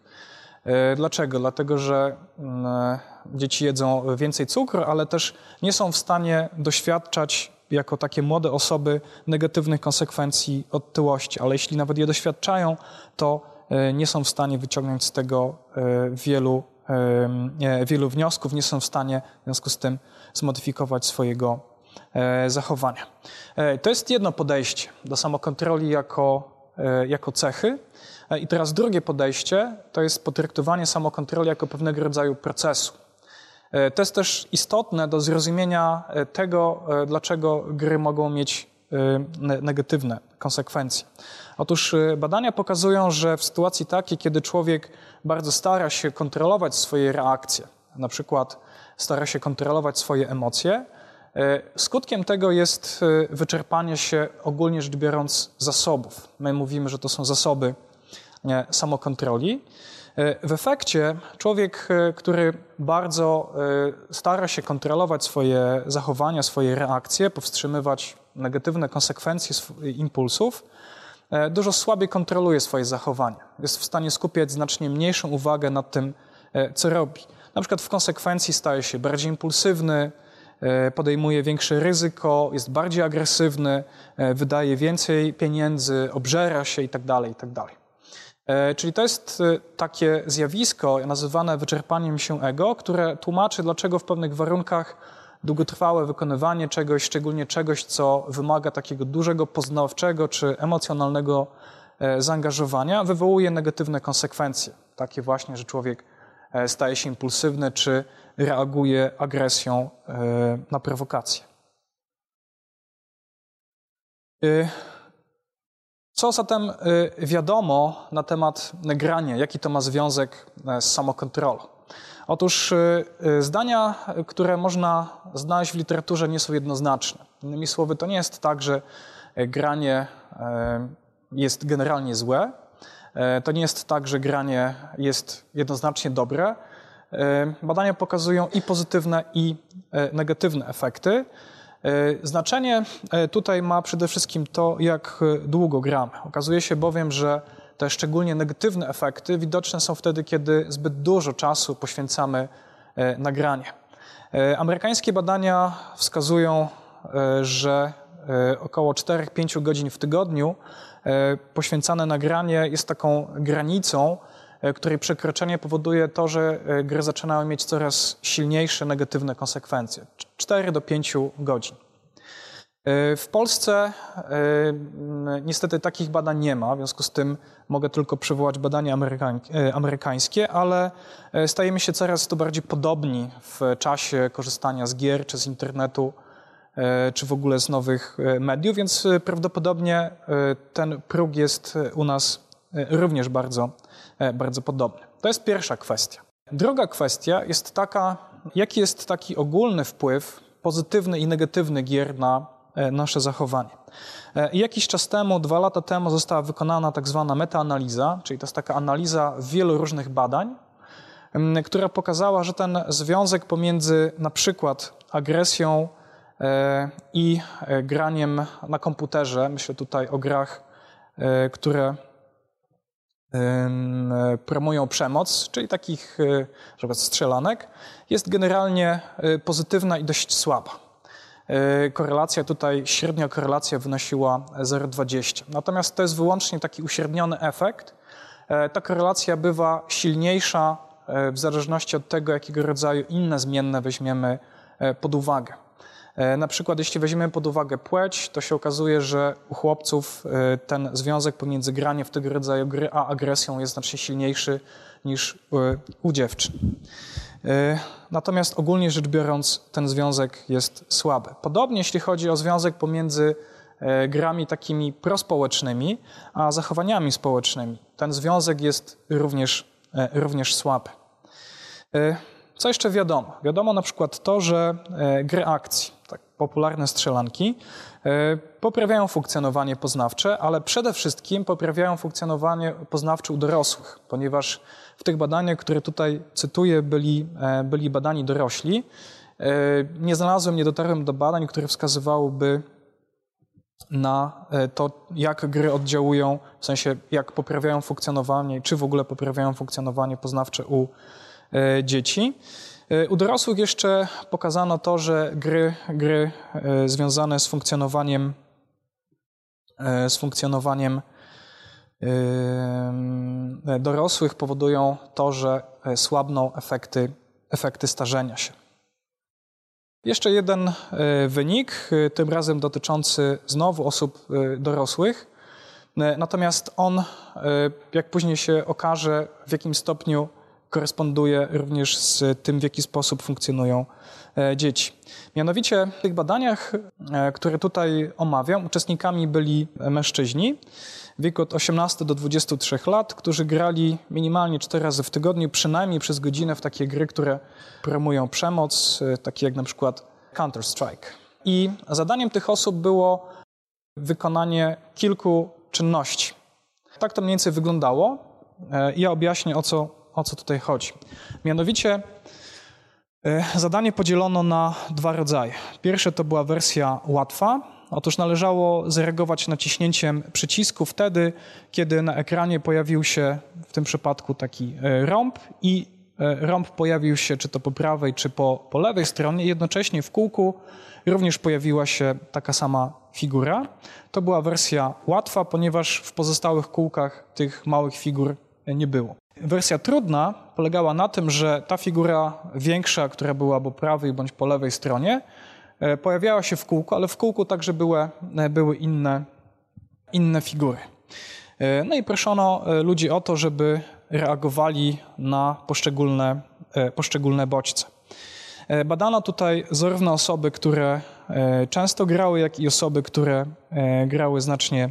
E, Dlaczego? Dlatego, że mm, dzieci jedzą więcej cukru, ale też nie są w stanie doświadczać jako takie młode osoby negatywnych konsekwencji otyłości, ale jeśli nawet je doświadczają, to e, nie są w stanie wyciągnąć z tego e, wielu, e, wielu wniosków, nie są w stanie w związku z tym zmodyfikować swojego e, zachowania. E, To jest jedno podejście do samokontroli jako, e, jako cechy. E, I teraz drugie podejście to jest potraktowanie samokontroli jako pewnego rodzaju procesu. E, To jest też istotne do zrozumienia e, tego, e, dlaczego gry mogą mieć e, ne- negatywne konsekwencje. Otóż e, badania pokazują, że w sytuacji takiej, kiedy człowiek bardzo stara się kontrolować swoje reakcje, na przykład stara się kontrolować swoje emocje, e, skutkiem tego jest e, wyczerpanie się ogólnie rzecz biorąc zasobów. My mówimy, że to są zasoby samokontroli. W efekcie człowiek, który bardzo stara się kontrolować swoje zachowania, swoje reakcje, powstrzymywać negatywne konsekwencje impulsów, e, dużo słabiej kontroluje swoje zachowania. Jest w stanie skupiać znacznie mniejszą uwagę nad tym, e, co robi. Na przykład w konsekwencji staje się bardziej impulsywny, e, podejmuje większe ryzyko, jest bardziej agresywny, wydaje więcej pieniędzy, obżera się itd. itd. E, Czyli to jest takie zjawisko nazywane wyczerpaniem się ego, które tłumaczy, dlaczego w pewnych warunkach długotrwałe wykonywanie czegoś, szczególnie czegoś, co wymaga takiego dużego poznawczego czy emocjonalnego e, zaangażowania, wywołuje negatywne konsekwencje. Takie właśnie, że człowiek e, staje się impulsywny czy reaguje agresją e, na prowokacje. Co zatem wiadomo na temat grania? Jaki to ma związek z samokontrolą? Otóż y, y, zdania, które można znaleźć w literaturze, nie są jednoznaczne. Innymi słowy, to nie jest tak, że e, granie e, jest generalnie złe. E, To nie jest tak, że granie jest jednoznacznie dobre. Badania pokazują i pozytywne, i negatywne efekty. Znaczenie tutaj ma przede wszystkim to, jak długo gramy. Okazuje się bowiem, że te szczególnie negatywne efekty widoczne są wtedy, kiedy zbyt dużo czasu poświęcamy e, na granie. E, Amerykańskie badania wskazują, e, że e, około 4-5 godzin w tygodniu poświęcane na granie jest taką granicą, której przekroczenie powoduje to, że gry zaczynają mieć coraz silniejsze negatywne konsekwencje. 4 do 5 godzin. E, W Polsce e, niestety takich badań nie ma, w związku z tym mogę tylko przywołać badania e, amerykańskie, ale stajemy się coraz to bardziej podobni w czasie korzystania z gier czy z internetu, czy w ogóle z nowych mediów, więc prawdopodobnie ten próg jest u nas również bardzo, bardzo podobny. To jest pierwsza kwestia. Druga kwestia jest taka, jaki jest taki ogólny wpływ pozytywny i negatywny gier na nasze zachowanie. E, Jakiś czas temu, dwa lata temu, została wykonana tak zwana metaanaliza, czyli to jest taka analiza wielu różnych badań, która pokazała, że ten związek pomiędzy na przykład agresją e, i e, graniem na komputerze, myślę tutaj o grach, e, które e, promują przemoc, czyli takich e, strzelanek, jest generalnie e, pozytywna i dość słaba. E, Korelacja tutaj, średnia korelacja wynosiła 0,20. Natomiast to jest wyłącznie taki uśredniony efekt. E, Ta korelacja bywa silniejsza e, w zależności od tego, jakiego rodzaju inne zmienne weźmiemy pod uwagę. Na przykład, jeśli weźmiemy pod uwagę płeć, to się okazuje, że u chłopców ten związek pomiędzy graniem w tego rodzaju gry a agresją jest znacznie silniejszy niż u dziewczyn. E, Natomiast ogólnie rzecz biorąc, ten związek jest słaby. Podobnie jeśli chodzi o związek pomiędzy e, grami takimi prospołecznymi, a zachowaniami społecznymi. Ten związek jest również, e, również słaby. E, Co jeszcze wiadomo? Wiadomo na przykład to, że e, gry akcji, popularne strzelanki, e, poprawiają funkcjonowanie poznawcze, ale przede wszystkim poprawiają funkcjonowanie poznawcze u dorosłych, ponieważ w tych badaniach, które tutaj cytuję, byli, e, byli badani dorośli. E, Nie znalazłem, nie dotarłem do badań, które wskazywałyby na to, jak gry oddziałują, w sensie jak poprawiają funkcjonowanie, czy w ogóle poprawiają funkcjonowanie poznawcze u dzieci. E, U dorosłych jeszcze pokazano to, że gry, gry e, związane z funkcjonowaniem, e, z funkcjonowaniem dorosłych powodują to, że słabną efekty, efekty starzenia się. Jeszcze jeden wynik, tym razem dotyczący znowu osób dorosłych. Natomiast on, jak później się okaże, w jakim stopniu koresponduje również z tym, w jaki sposób funkcjonują e, dzieci. Mianowicie w tych badaniach, e, które tutaj omawiam, uczestnikami byli mężczyźni w wieku od 18 do 23 lat, którzy grali minimalnie 4 razy w tygodniu, przynajmniej przez godzinę w takie gry, które promują przemoc, e, takie jak na przykład Counter-Strike. I zadaniem tych osób było wykonanie kilku czynności. Tak to mniej więcej wyglądało. Ja objaśnię, o co, o co tutaj chodzi. Mianowicie e, zadanie podzielono na dwa rodzaje. Pierwsze to była wersja łatwa. Otóż należało zareagować naciśnięciem przycisku wtedy, kiedy na ekranie pojawił się w tym przypadku taki e, rąb i e, rąb pojawił się czy to po prawej, czy po, po lewej stronie. Jednocześnie w kółku również pojawiła się taka sama figura. To była wersja łatwa, ponieważ w pozostałych kółkach tych małych figur nie było. Wersja trudna polegała na tym, że ta figura większa, która była po prawej bądź po lewej stronie, e, pojawiała się w kółku, ale w kółku także były, e, były inne, inne figury. E, No i proszono ludzi o to, żeby reagowali na poszczególne, poszczególne bodźce. Badano tutaj zarówno osoby, które często grały, jak i osoby, które grały znacznie,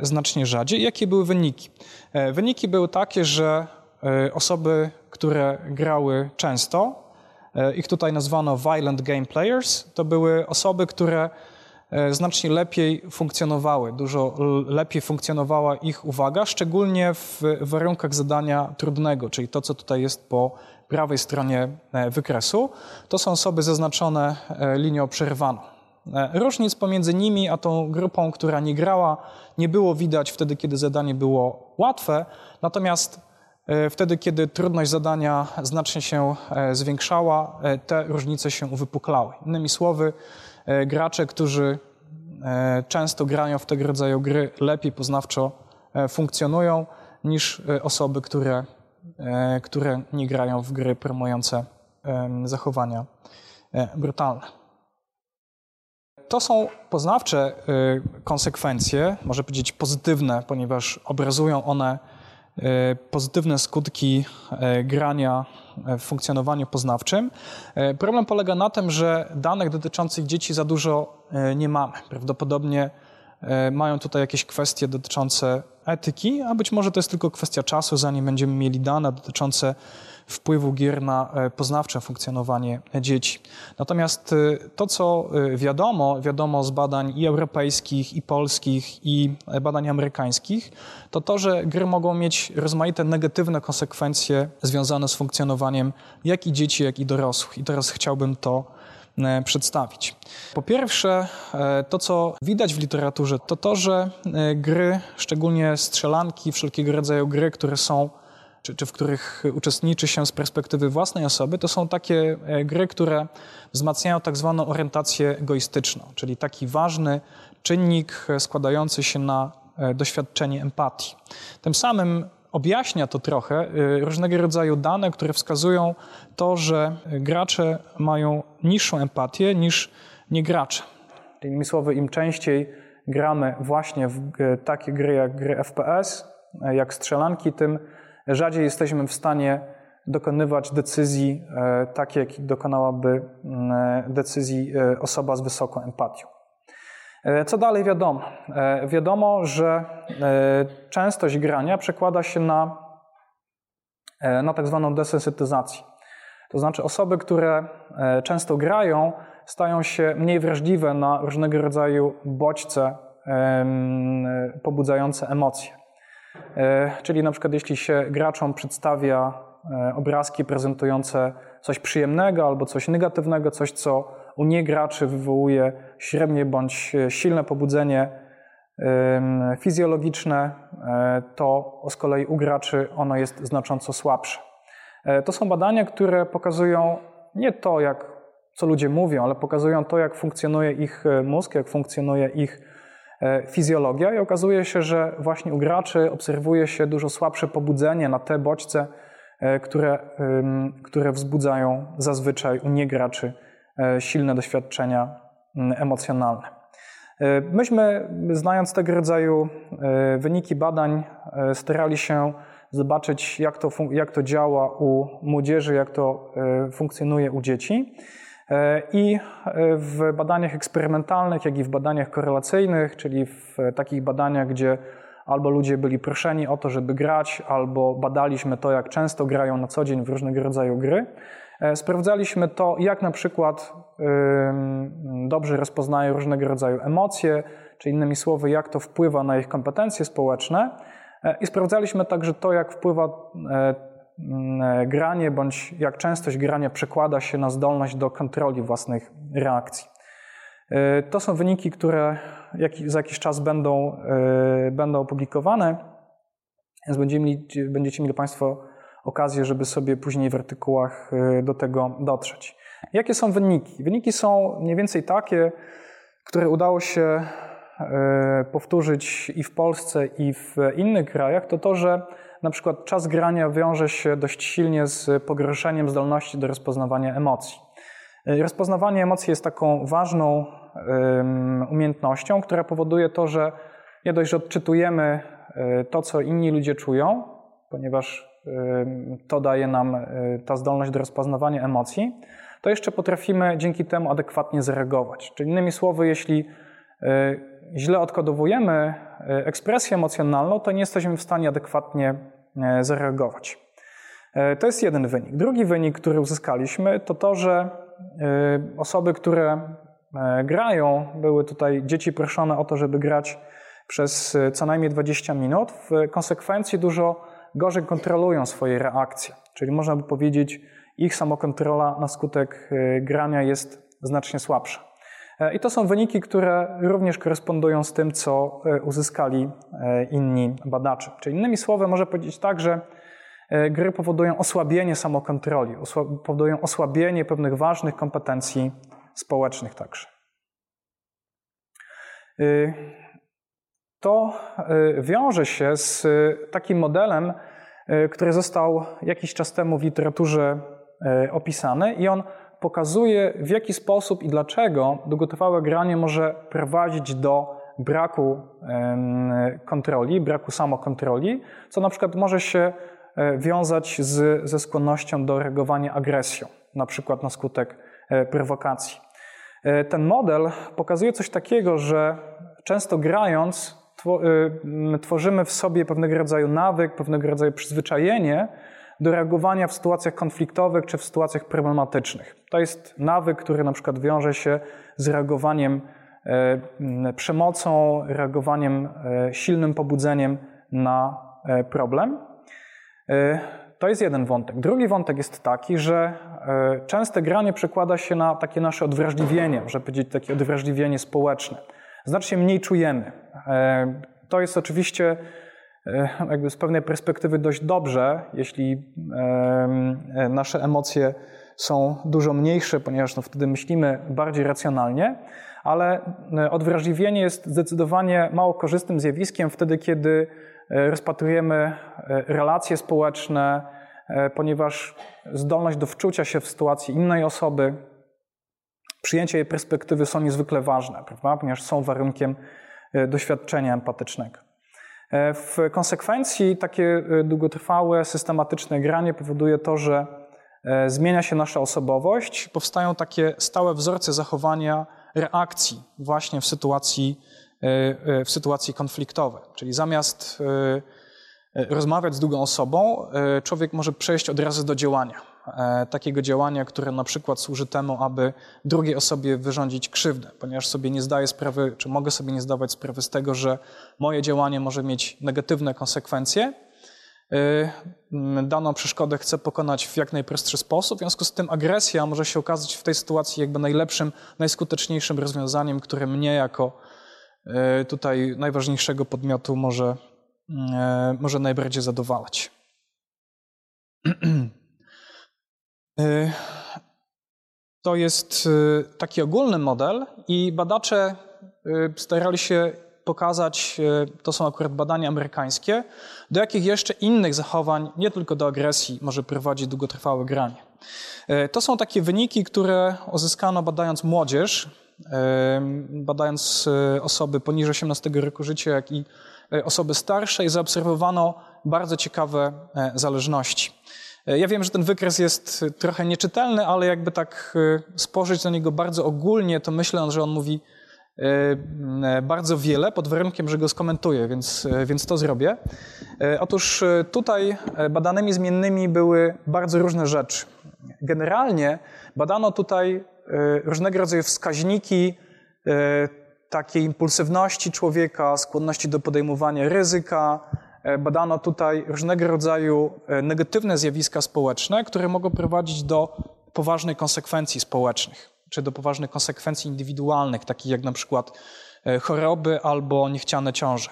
znacznie rzadziej. Jakie były wyniki? E, Wyniki były takie, że e, osoby, które grały często, e, ich tutaj nazwano violent game players, to były osoby, które e, znacznie lepiej funkcjonowały, dużo lepiej funkcjonowała ich uwaga, szczególnie w warunkach zadania trudnego, czyli to, co tutaj jest po prawej stronie e, wykresu. To są osoby zaznaczone e, linią przerwaną. E, Różnic pomiędzy nimi a tą grupą, która nie grała, nie było widać wtedy, kiedy zadanie było łatwe, natomiast e, wtedy, kiedy trudność zadania znacznie się e, zwiększała, te różnice się uwypuklały. Innymi słowy, gracze, którzy często grają w tego rodzaju gry, lepiej poznawczo funkcjonują niż osoby, które, które nie grają w gry promujące zachowania brutalne. To są poznawcze y, konsekwencje, może powiedzieć pozytywne, ponieważ obrazują one y, pozytywne skutki y, grania w funkcjonowaniu poznawczym. Problem polega na tym, że danych dotyczących dzieci za dużo nie mamy. Prawdopodobnie mają tutaj jakieś kwestie dotyczące etyki, a być może to jest tylko kwestia czasu, zanim będziemy mieli dane dotyczące wpływu gier na e, poznawcze funkcjonowanie dzieci. Natomiast e, to, co e, wiadomo, wiadomo z badań i europejskich, i polskich, i badań amerykańskich, to to, że gry mogą mieć rozmaite negatywne konsekwencje związane z funkcjonowaniem jak i dzieci, jak i dorosłych. I teraz chciałbym to przedstawić. Po pierwsze, to co widać w literaturze, to to, że gry, szczególnie strzelanki, wszelkiego rodzaju gry, które są czy, czy w których uczestniczy się z perspektywy własnej osoby, to są takie e, gry, które wzmacniają tak zwaną orientację egoistyczną, czyli taki ważny czynnik e, składający się na e, doświadczenie empatii. Tym samym objaśnia to trochę różnego rodzaju dane, które wskazują to, że gracze mają niższą empatię niż niegracze. Innymi słowy, im częściej gramy właśnie w takie gry jak gry FPS, jak strzelanki, tym rzadziej jesteśmy w stanie dokonywać decyzji e, takie, jak dokonałaby mm, e, decyzji e, osoba z wysoką empatią. Co dalej wiadomo? Wiadomo, że częstość grania przekłada się na, na tak zwaną desensytyzację. To znaczy osoby, które często grają, stają się mniej wrażliwe na różnego rodzaju bodźce pobudzające emocje. E, Czyli na przykład jeśli się graczom przedstawia e, obrazki prezentujące coś przyjemnego albo coś negatywnego, coś co u niegraczy wywołuje średnie bądź e, silne pobudzenie fizjologiczne, to z kolei u graczy ono jest znacząco słabsze. To są badania, które pokazują nie to, jak, co ludzie mówią, ale pokazują to, jak funkcjonuje ich mózg, jak funkcjonuje ich fizjologia i okazuje się, że właśnie u graczy obserwuje się dużo słabsze pobudzenie na te bodźce, e, które, które wzbudzają zazwyczaj u niegraczy e, silne doświadczenia emocjonalne. E, Myśmy, znając tego rodzaju e, wyniki badań, e, starali się zobaczyć, jak to, jak to działa u młodzieży, jak to e, funkcjonuje u dzieci. E, I e, w badaniach eksperymentalnych, jak i w badaniach korelacyjnych, czyli w takich badaniach, gdzie albo ludzie byli proszeni o to, żeby grać, albo badaliśmy to, jak często grają na co dzień w różnego rodzaju gry, e, sprawdzaliśmy to, jak na przykład dobrze rozpoznają różnego rodzaju emocje, czy innymi słowy, jak to wpływa na ich kompetencje społeczne. I sprawdzaliśmy także to, jak wpływa granie, bądź jak częstość grania przekłada się na zdolność do kontroli własnych reakcji. E, to są wyniki, które za jakiś czas będą, będą opublikowane, więc będziecie mieli, będziecie mieli Państwo okazję, żeby sobie później w artykułach do tego dotrzeć. Jakie są wyniki? Wyniki są mniej więcej takie, które udało się E, powtórzyć i w Polsce, i w innych krajach, to to, że na przykład czas grania wiąże się dość silnie z pogorszeniem zdolności do rozpoznawania emocji. E, rozpoznawanie emocji jest taką ważną umiejętnością, która powoduje to, że nie dość, że odczytujemy e, to, co inni ludzie czują, ponieważ to daje nam ta zdolność do rozpoznawania emocji, to jeszcze potrafimy dzięki temu adekwatnie zareagować. Czyli innymi słowy, jeśli źle odkodowujemy e, ekspresję emocjonalną, to nie jesteśmy w stanie adekwatnie e, zareagować. E, to jest jeden wynik. Drugi wynik, który uzyskaliśmy, to to, że osoby, które grają, były tutaj dzieci proszone o to, żeby grać przez co najmniej 20 minut, w konsekwencji dużo gorzej kontrolują swoje reakcje. Czyli można by powiedzieć, ich samokontrola na skutek grania jest znacznie słabsza. E, I to są wyniki, które również korespondują z tym, co e, uzyskali e, inni badacze. Czyli innymi słowy, można powiedzieć tak, że gry powodują osłabienie samokontroli, powodują osłabienie pewnych ważnych kompetencji społecznych także. To wiąże się z takim modelem, który został jakiś czas temu w literaturze opisany i on pokazuje, w jaki sposób i dlaczego długotrwałe granie może prowadzić do braku kontroli, braku samokontroli, co na przykład może się e, wiązać z, ze skłonnością do reagowania agresją, na przykład na skutek e, prowokacji. E, ten model pokazuje coś takiego, że często grając tworzymy w sobie pewnego rodzaju nawyk, pewnego rodzaju przyzwyczajenie, do reagowania w sytuacjach konfliktowych czy w sytuacjach problematycznych. To jest nawyk, który na przykład wiąże się z reagowaniem e, przemocą, reagowaniem e, silnym pobudzeniem na e, problem. To jest jeden wątek. Drugi wątek jest taki, że częste granie przekłada się na takie nasze odwrażliwienie, można powiedzieć takie odwrażliwienie społeczne. Znacznie mniej czujemy. To jest oczywiście jakby z pewnej perspektywy dość dobrze, jeśli e, nasze emocje są dużo mniejsze, ponieważ no wtedy myślimy bardziej racjonalnie, ale e, odwrażliwienie jest zdecydowanie mało korzystnym zjawiskiem wtedy, kiedy rozpatrujemy relacje społeczne, ponieważ zdolność do wczucia się w sytuację innej osoby, przyjęcie jej perspektywy są niezwykle ważne, prawda? ponieważ są warunkiem doświadczenia empatycznego. E, w konsekwencji takie e, długotrwałe, systematyczne granie powoduje to, że e, zmienia się nasza osobowość, powstają takie stałe wzorce zachowania reakcji właśnie w sytuacji, w sytuacji konfliktowej. Czyli zamiast rozmawiać z drugą osobą, człowiek może przejść od razu do działania. E, takiego działania, które na przykład służy temu, aby drugiej osobie wyrządzić krzywdę, ponieważ sobie nie zdaję sprawy, czy mogę sobie nie zdawać sprawy z tego, że moje działanie może mieć negatywne konsekwencje. E, daną przeszkodę chcę pokonać w jak najprostszy sposób, w związku z tym agresja może się okazać w tej sytuacji jakby najlepszym, najskuteczniejszym rozwiązaniem, które mnie jako e, tutaj najważniejszego podmiotu może, może najbardziej zadowalać. Y, to jest y, taki ogólny model i badacze y, starali się pokazać, to są akurat badania amerykańskie, do jakich jeszcze innych zachowań, nie tylko do agresji, może prowadzić długotrwałe granie. To są takie wyniki, które uzyskano badając młodzież, badając osoby poniżej 18 roku życia, jak i osoby starsze i zaobserwowano bardzo ciekawe e, zależności. E, ja wiem, że ten wykres jest trochę nieczytelny, ale jakby tak e, spojrzeć na niego bardzo ogólnie, to myślę, że on mówi e, bardzo wiele, pod warunkiem, że go skomentuję, więc, więc to zrobię. Otóż tutaj badanymi zmiennymi były bardzo różne rzeczy. Generalnie badano tutaj różnego rodzaju wskaźniki takiej impulsywności człowieka, skłonności do podejmowania ryzyka, e, badano tutaj różnego rodzaju e, negatywne zjawiska społeczne, które mogą prowadzić do poważnych konsekwencji społecznych, czy do poważnych konsekwencji indywidualnych, takich jak na przykład e, choroby albo niechciane ciąże.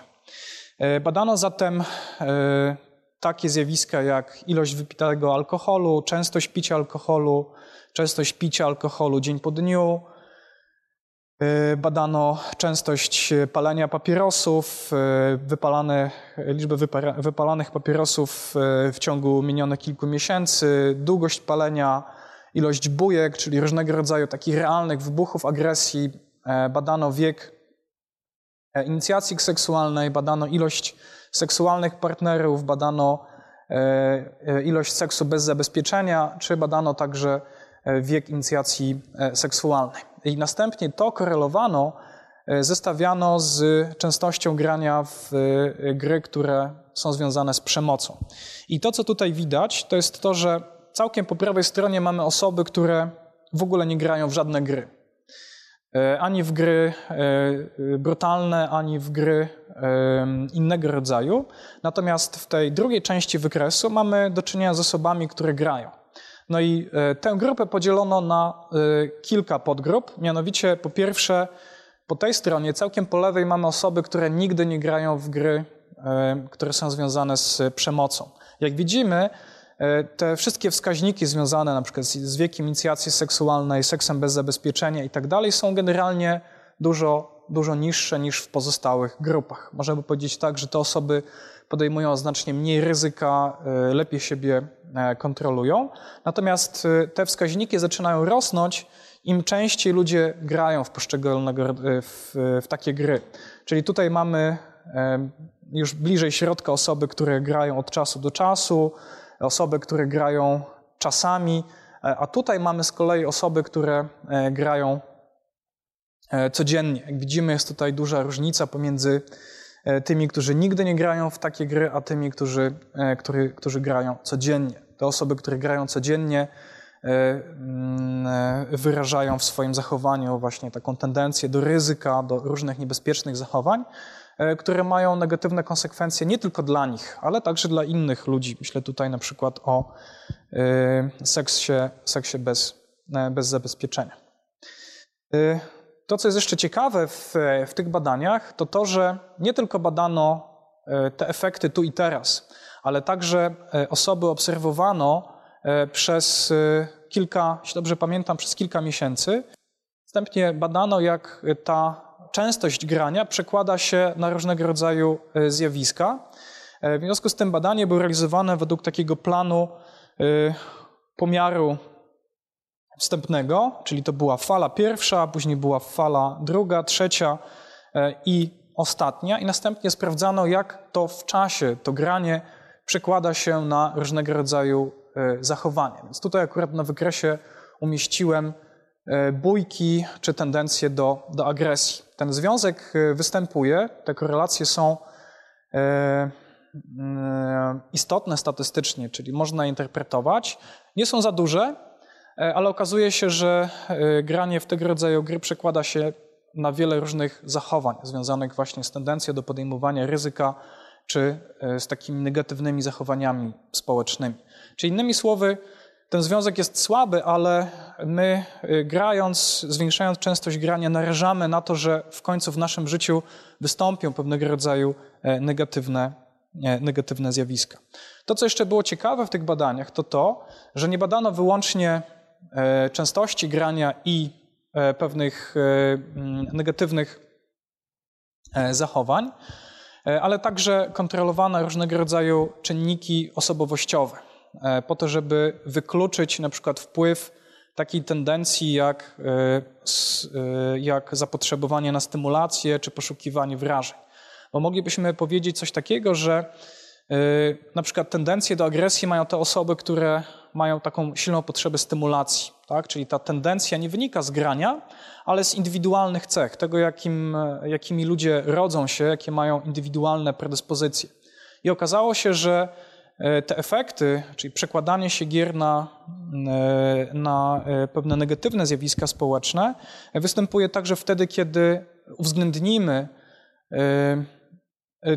Badano zatem takie zjawiska jak ilość wypitego alkoholu, częstość picia alkoholu, częstość picia alkoholu dzień po dniu, E, badano częstość palenia papierosów, e, wypalane, liczbę wypalanych papierosów e, w ciągu minionych kilku miesięcy, długość palenia, ilość bujek, czyli różnego rodzaju takich realnych wybuchów agresji. Badano wiek inicjacji seksualnej, badano ilość seksualnych partnerów, badano ilość seksu bez zabezpieczenia, czy badano także wiek inicjacji seksualnej. I następnie to korelowano, e, zestawiano z częstością grania w e, gry, które są związane z przemocą. I to, co tutaj widać, to jest to, że całkiem po prawej stronie mamy osoby, które w ogóle nie grają w żadne gry. E, ani w gry brutalne, ani w gry innego rodzaju. Natomiast w tej drugiej części wykresu mamy do czynienia z osobami, które grają. No i e, tę grupę podzielono na e, kilka podgrup. Mianowicie, po pierwsze, po tej stronie, całkiem po lewej, mamy osoby, które nigdy nie grają w gry, e, które są związane z przemocą. Jak widzimy, te wszystkie wskaźniki związane na przykład z wiekiem inicjacji seksualnej, seksem bez zabezpieczenia i tak dalej są generalnie dużo, dużo niższe niż w pozostałych grupach. Możemy powiedzieć tak, że te osoby podejmują znacznie mniej ryzyka, lepiej siebie kontrolują. Natomiast e, te wskaźniki zaczynają rosnąć, im częściej ludzie grają w poszczególnego w, w takie gry. Czyli tutaj mamy już bliżej środka osoby, które grają od czasu do czasu, osoby, które grają czasami, a tutaj mamy z kolei osoby, które grają codziennie. Jak widzimy, jest tutaj duża różnica pomiędzy E, tymi, którzy nigdy nie grają w takie gry, a tymi, którzy, e, który, którzy grają codziennie. Te osoby, które grają codziennie, e, mm, wyrażają w swoim zachowaniu właśnie taką tendencję do ryzyka, do różnych niebezpiecznych zachowań, które mają negatywne konsekwencje nie tylko dla nich, ale także dla innych ludzi. Myślę tutaj na przykład o seksie, seksie bez, bez zabezpieczenia. To, co jest jeszcze ciekawe w, w tych badaniach, to to, że nie tylko badano e, te efekty tu i teraz, ale także e, osoby obserwowano e, przez kilka, jeśli dobrze pamiętam, przez kilka miesięcy. Następnie badano, jak ta częstość grania przekłada się na różnego rodzaju zjawiska. W związku z tym badanie było realizowane według takiego planu pomiaru wstępnego, czyli to była fala pierwsza, później była fala druga, trzecia e, i ostatnia, i następnie sprawdzano, jak to w czasie, to granie przekłada się na różnego rodzaju e, zachowania. Więc tutaj akurat na wykresie umieściłem e, bójki czy tendencje do, do agresji. Ten związek występuje, te korelacje są istotne statystycznie, czyli można interpretować. Nie są za duże, ale okazuje się, że e, granie w tego rodzaju gry przekłada się na wiele różnych zachowań związanych właśnie z tendencją do podejmowania ryzyka czy e, z takimi negatywnymi zachowaniami społecznymi. Czyli innymi słowy, ten związek jest słaby, ale my grając, zwiększając częstość grania, narażamy na to, że w końcu w naszym życiu wystąpią pewnego rodzaju negatywne, negatywne zjawiska. To, co jeszcze było ciekawe w tych badaniach, to to, że nie badano wyłącznie E, częstości grania i e, pewnych e, mm, negatywnych zachowań, ale także kontrolowane różnego rodzaju czynniki osobowościowe, po to, żeby wykluczyć na przykład wpływ takiej tendencji jak, jak zapotrzebowanie na stymulację czy poszukiwanie wrażeń. Bo moglibyśmy powiedzieć coś takiego, że na przykład tendencje do agresji mają te osoby, które mają taką silną potrzebę stymulacji. Tak? Czyli ta tendencja nie wynika z grania, ale z indywidualnych cech, tego jakim, jakimi ludzie rodzą się, jakie mają indywidualne predyspozycje. I okazało się, że e, te efekty, czyli przekładanie się gier na, e, na e, pewne negatywne zjawiska społeczne, występuje także wtedy, kiedy uwzględnimy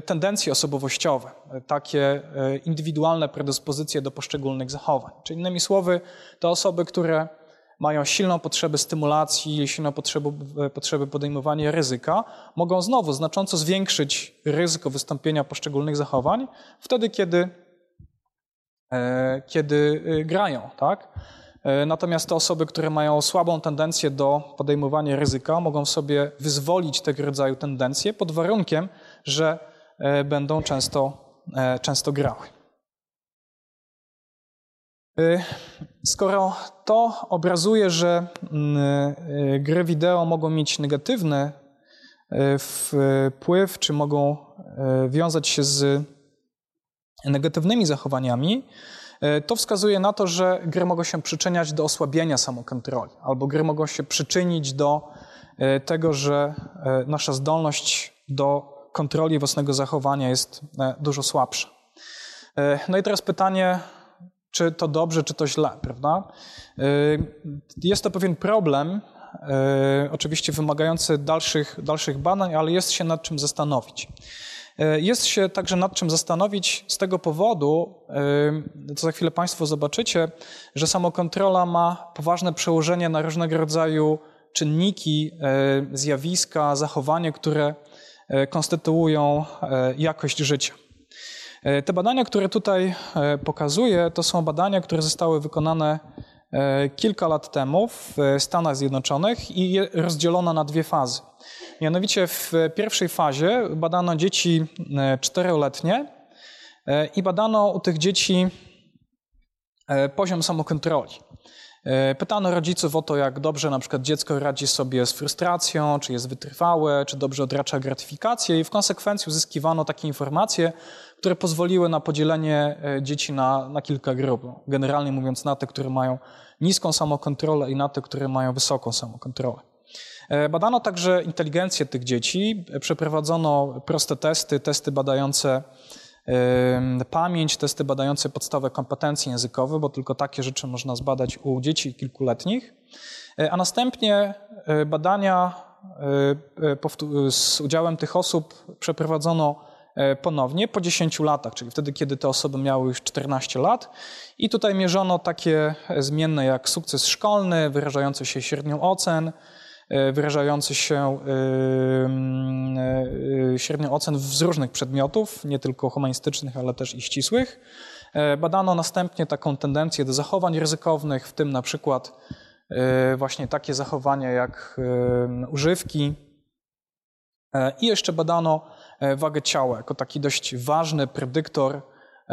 tendencje osobowościowe, e, takie e, indywidualne predyspozycje do poszczególnych zachowań. Czyli innymi słowy, to osoby, które mają silną potrzebę stymulacji, silną potrzebę, potrzebę podejmowania ryzyka, mogą znowu znacząco zwiększyć ryzyko wystąpienia poszczególnych zachowań wtedy, kiedy, kiedy grają. Tak? Natomiast te osoby, które mają słabą tendencję do podejmowania ryzyka, mogą sobie wyzwolić tego rodzaju tendencje pod warunkiem, że e, będą często, e, często grały. E, skoro to obrazuje, że mm, gry wideo mogą mieć negatywny wpływ, czy mogą wiązać się z negatywnymi zachowaniami, to wskazuje na to, że gry mogą się przyczyniać do osłabienia samokontroli, albo gry mogą się przyczynić do tego, że nasza zdolność do kontroli własnego zachowania jest e, dużo słabsza. E, no i teraz pytanie, czy to dobrze, czy to źle, prawda? E, jest to pewien problem, oczywiście wymagający dalszych, dalszych badań, ale jest się nad czym zastanowić. Jest się także nad czym zastanowić z tego powodu, co za chwilę Państwo zobaczycie, że samokontrola ma poważne przełożenie na różnego rodzaju czynniki, zjawiska, zachowanie, które konstytuują e, jakość życia. E, te badania, które tutaj pokazuję, to są badania, które zostały wykonane kilka lat temu w Stanach Zjednoczonych i rozdzielono na dwie fazy. Mianowicie w pierwszej fazie badano dzieci czteroletnie i badano u tych dzieci poziom samokontroli. E, pytano rodziców o to, jak dobrze na przykład dziecko radzi sobie z frustracją, czy jest wytrwałe, czy dobrze odracza gratyfikację i w konsekwencji uzyskiwano takie informacje, które pozwoliły na podzielenie e, dzieci na, na kilka grup. Generalnie mówiąc na te, które mają niską samokontrolę i na te, które mają wysoką samokontrolę. E, badano także inteligencję tych dzieci, przeprowadzono proste testy, testy badające pamięć, testy badające podstawowe kompetencje językowe, bo tylko takie rzeczy można zbadać u dzieci kilkuletnich, e, a następnie e, badania e, z udziałem tych osób przeprowadzono ponownie po 10 latach, czyli wtedy, kiedy te osoby miały już 14 lat. I tutaj mierzono takie zmienne jak sukces szkolny, wyrażający się średnią ocen, wyrażający się e, e, średnią ocen z różnych przedmiotów, nie tylko humanistycznych, ale też i ścisłych. Badano następnie taką tendencję do zachowań ryzykownych, w tym na przykład właśnie takie zachowania jak używki. I jeszcze badano wagę ciała jako taki dość ważny predyktor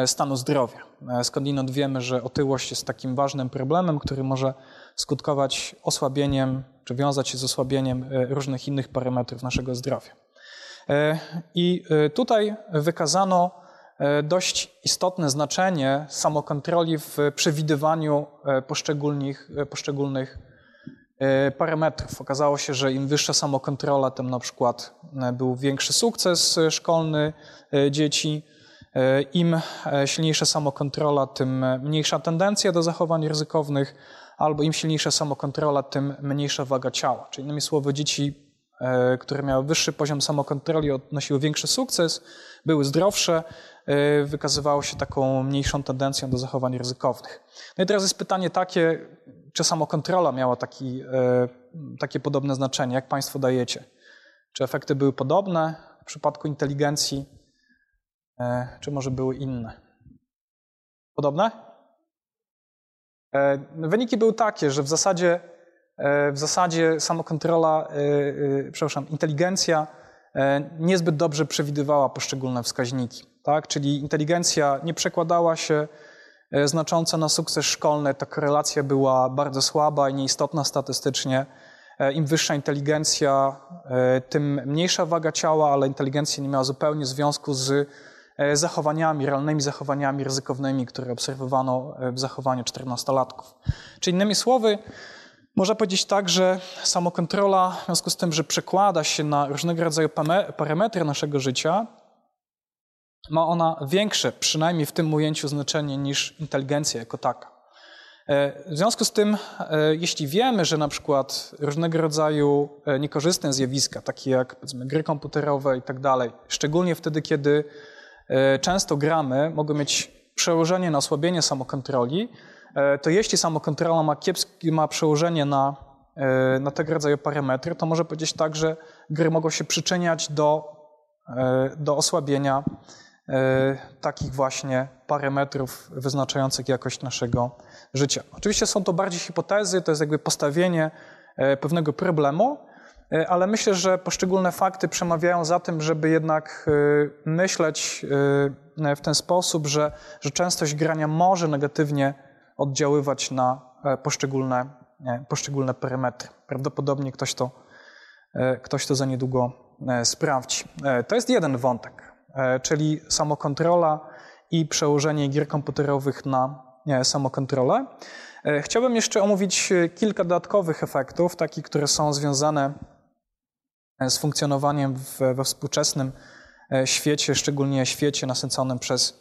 stanu zdrowia. Skądinąd wiemy, że otyłość jest takim ważnym problemem, który może skutkować osłabieniem czy wiązać się z osłabieniem e, różnych innych parametrów naszego zdrowia. E, I e, tutaj wykazano dość istotne znaczenie samokontroli w przewidywaniu poszczególnych, poszczególnych parametrów. Okazało się, że im wyższa samokontrola, tym na przykład był większy sukces szkolny dzieci. Im silniejsza samokontrola, tym mniejsza tendencja do zachowań ryzykownych, albo im silniejsza samokontrola, tym mniejsza waga ciała. Czyli innymi słowy, dzieci, e, które miały wyższy poziom samokontroli, odnosiły większy sukces, były zdrowsze, e, wykazywało się taką mniejszą tendencją do zachowań ryzykownych. No i teraz jest pytanie takie, czy samokontrola miała taki, e, takie podobne znaczenie, jak Państwo dajecie? Czy efekty były podobne w przypadku inteligencji, czy może były inne? Podobne? E, wyniki były takie, że w zasadzie, e, w zasadzie samokontrola, e, przepraszam, inteligencja niezbyt dobrze przewidywała poszczególne wskaźniki. Tak? Czyli inteligencja nie przekładała się znacząco na sukces szkolny, ta korelacja była bardzo słaba i nieistotna statystycznie. Im wyższa inteligencja, tym mniejsza waga ciała, ale inteligencja nie miała zupełnie związku z zachowaniami, realnymi zachowaniami ryzykownymi, które obserwowano e, w zachowaniu 14-latków. Czy innymi słowy, można powiedzieć tak, że samokontrola, w związku z tym, że przekłada się na różnego rodzaju parametry naszego życia, ma ona większe, przynajmniej w tym ujęciu, znaczenie niż inteligencja jako taka. W związku z tym, jeśli wiemy, że na przykład różnego rodzaju niekorzystne zjawiska, takie jak gry komputerowe i tak dalej, szczególnie wtedy, kiedy często gramy, mogą mieć przełożenie na osłabienie samokontroli, to jeśli samokontrola ma, kiepskie, ma przełożenie na, na tego rodzaju parametry, to może powiedzieć tak, że gry mogą się przyczyniać do, do osłabienia takich właśnie parametrów wyznaczających jakość naszego życia. Oczywiście są to bardziej hipotezy, to jest jakby postawienie pewnego problemu, ale myślę, że poszczególne fakty przemawiają za tym, żeby jednak myśleć w ten sposób, że, że częstość grania może negatywnie oddziaływać na poszczególne, poszczególne parametry. Prawdopodobnie ktoś to, ktoś to za niedługo sprawdzi. To jest jeden wątek, czyli samokontrola i przełożenie gier komputerowych na samokontrolę. Chciałbym jeszcze omówić kilka dodatkowych efektów, takich, które są związane z funkcjonowaniem we współczesnym świecie, szczególnie świecie nasyconym przez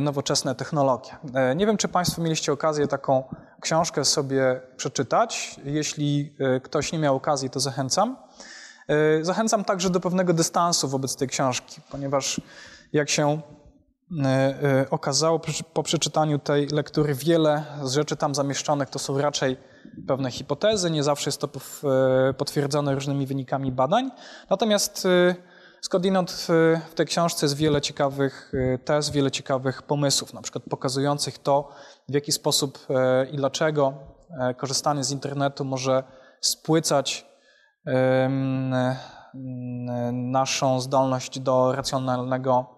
nowoczesne technologie. Nie wiem, czy Państwo mieliście okazję taką książkę sobie przeczytać. Jeśli ktoś nie miał okazji, to zachęcam. Zachęcam także do pewnego dystansu wobec tej książki, ponieważ jak się okazało po przeczytaniu tej lektury, wiele z rzeczy tam zamieszczonych to są raczej pewne hipotezy, nie zawsze jest to potwierdzone różnymi wynikami badań. Natomiast skądinąd w tej książce jest wiele ciekawych tez, wiele ciekawych pomysłów, na przykład pokazujących to, w jaki sposób i dlaczego korzystanie z internetu może spłycać naszą zdolność do racjonalnego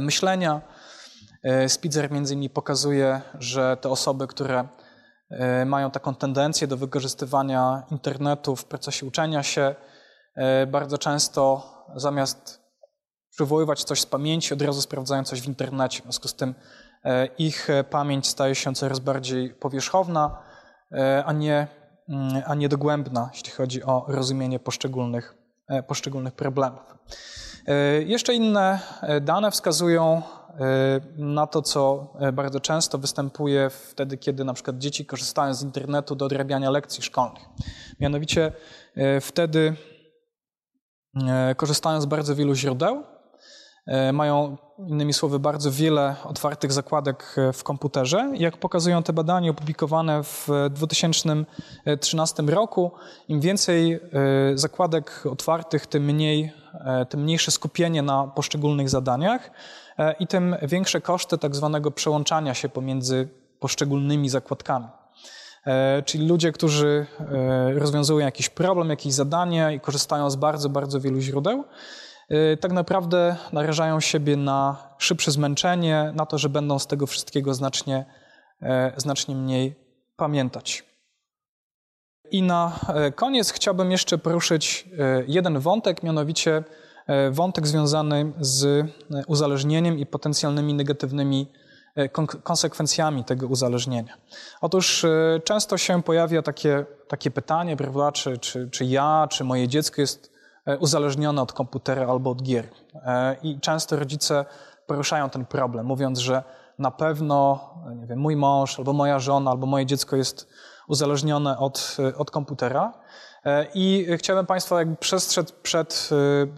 myślenia. Spitzer między innymi pokazuje, że te osoby, które mają taką tendencję do wykorzystywania internetu w procesie uczenia się, bardzo często zamiast przywoływać coś z pamięci, od razu sprawdzają coś w internecie. W związku z tym ich pamięć staje się coraz bardziej powierzchowna, a nie, a nie dogłębna, jeśli chodzi o rozumienie poszczególnych, poszczególnych problemów. Jeszcze inne dane wskazują na to, co bardzo często występuje wtedy, kiedy na przykład dzieci korzystają z internetu do odrabiania lekcji szkolnych. Mianowicie wtedy korzystają z bardzo wielu źródeł, mają innymi słowy bardzo wiele otwartych zakładek w komputerze. Jak pokazują te badania opublikowane w 2013 roku, im więcej zakładek otwartych, tym, mniej, tym mniejsze skupienie na poszczególnych zadaniach i tym większe koszty tak zwanego przełączania się pomiędzy poszczególnymi zakładkami. Czyli ludzie, którzy rozwiązują jakiś problem, jakieś zadanie i korzystają z bardzo, bardzo wielu źródeł, tak naprawdę narażają siebie na szybsze zmęczenie, na to, że będą z tego wszystkiego znacznie, znacznie mniej pamiętać. I na koniec chciałbym jeszcze poruszyć jeden wątek, mianowicie wątek związany z uzależnieniem i potencjalnymi negatywnymi konsekwencjami tego uzależnienia. Otóż często się pojawia takie, takie pytanie, prawda, czy, czy, czy ja, czy moje dziecko jest uzależnione od komputera albo od gier. I często rodzice poruszają ten problem, mówiąc, że na pewno nie wiem, mój mąż, albo moja żona, albo moje dziecko jest uzależnione od, od komputera. I chciałbym Państwa jakby przestrzec przed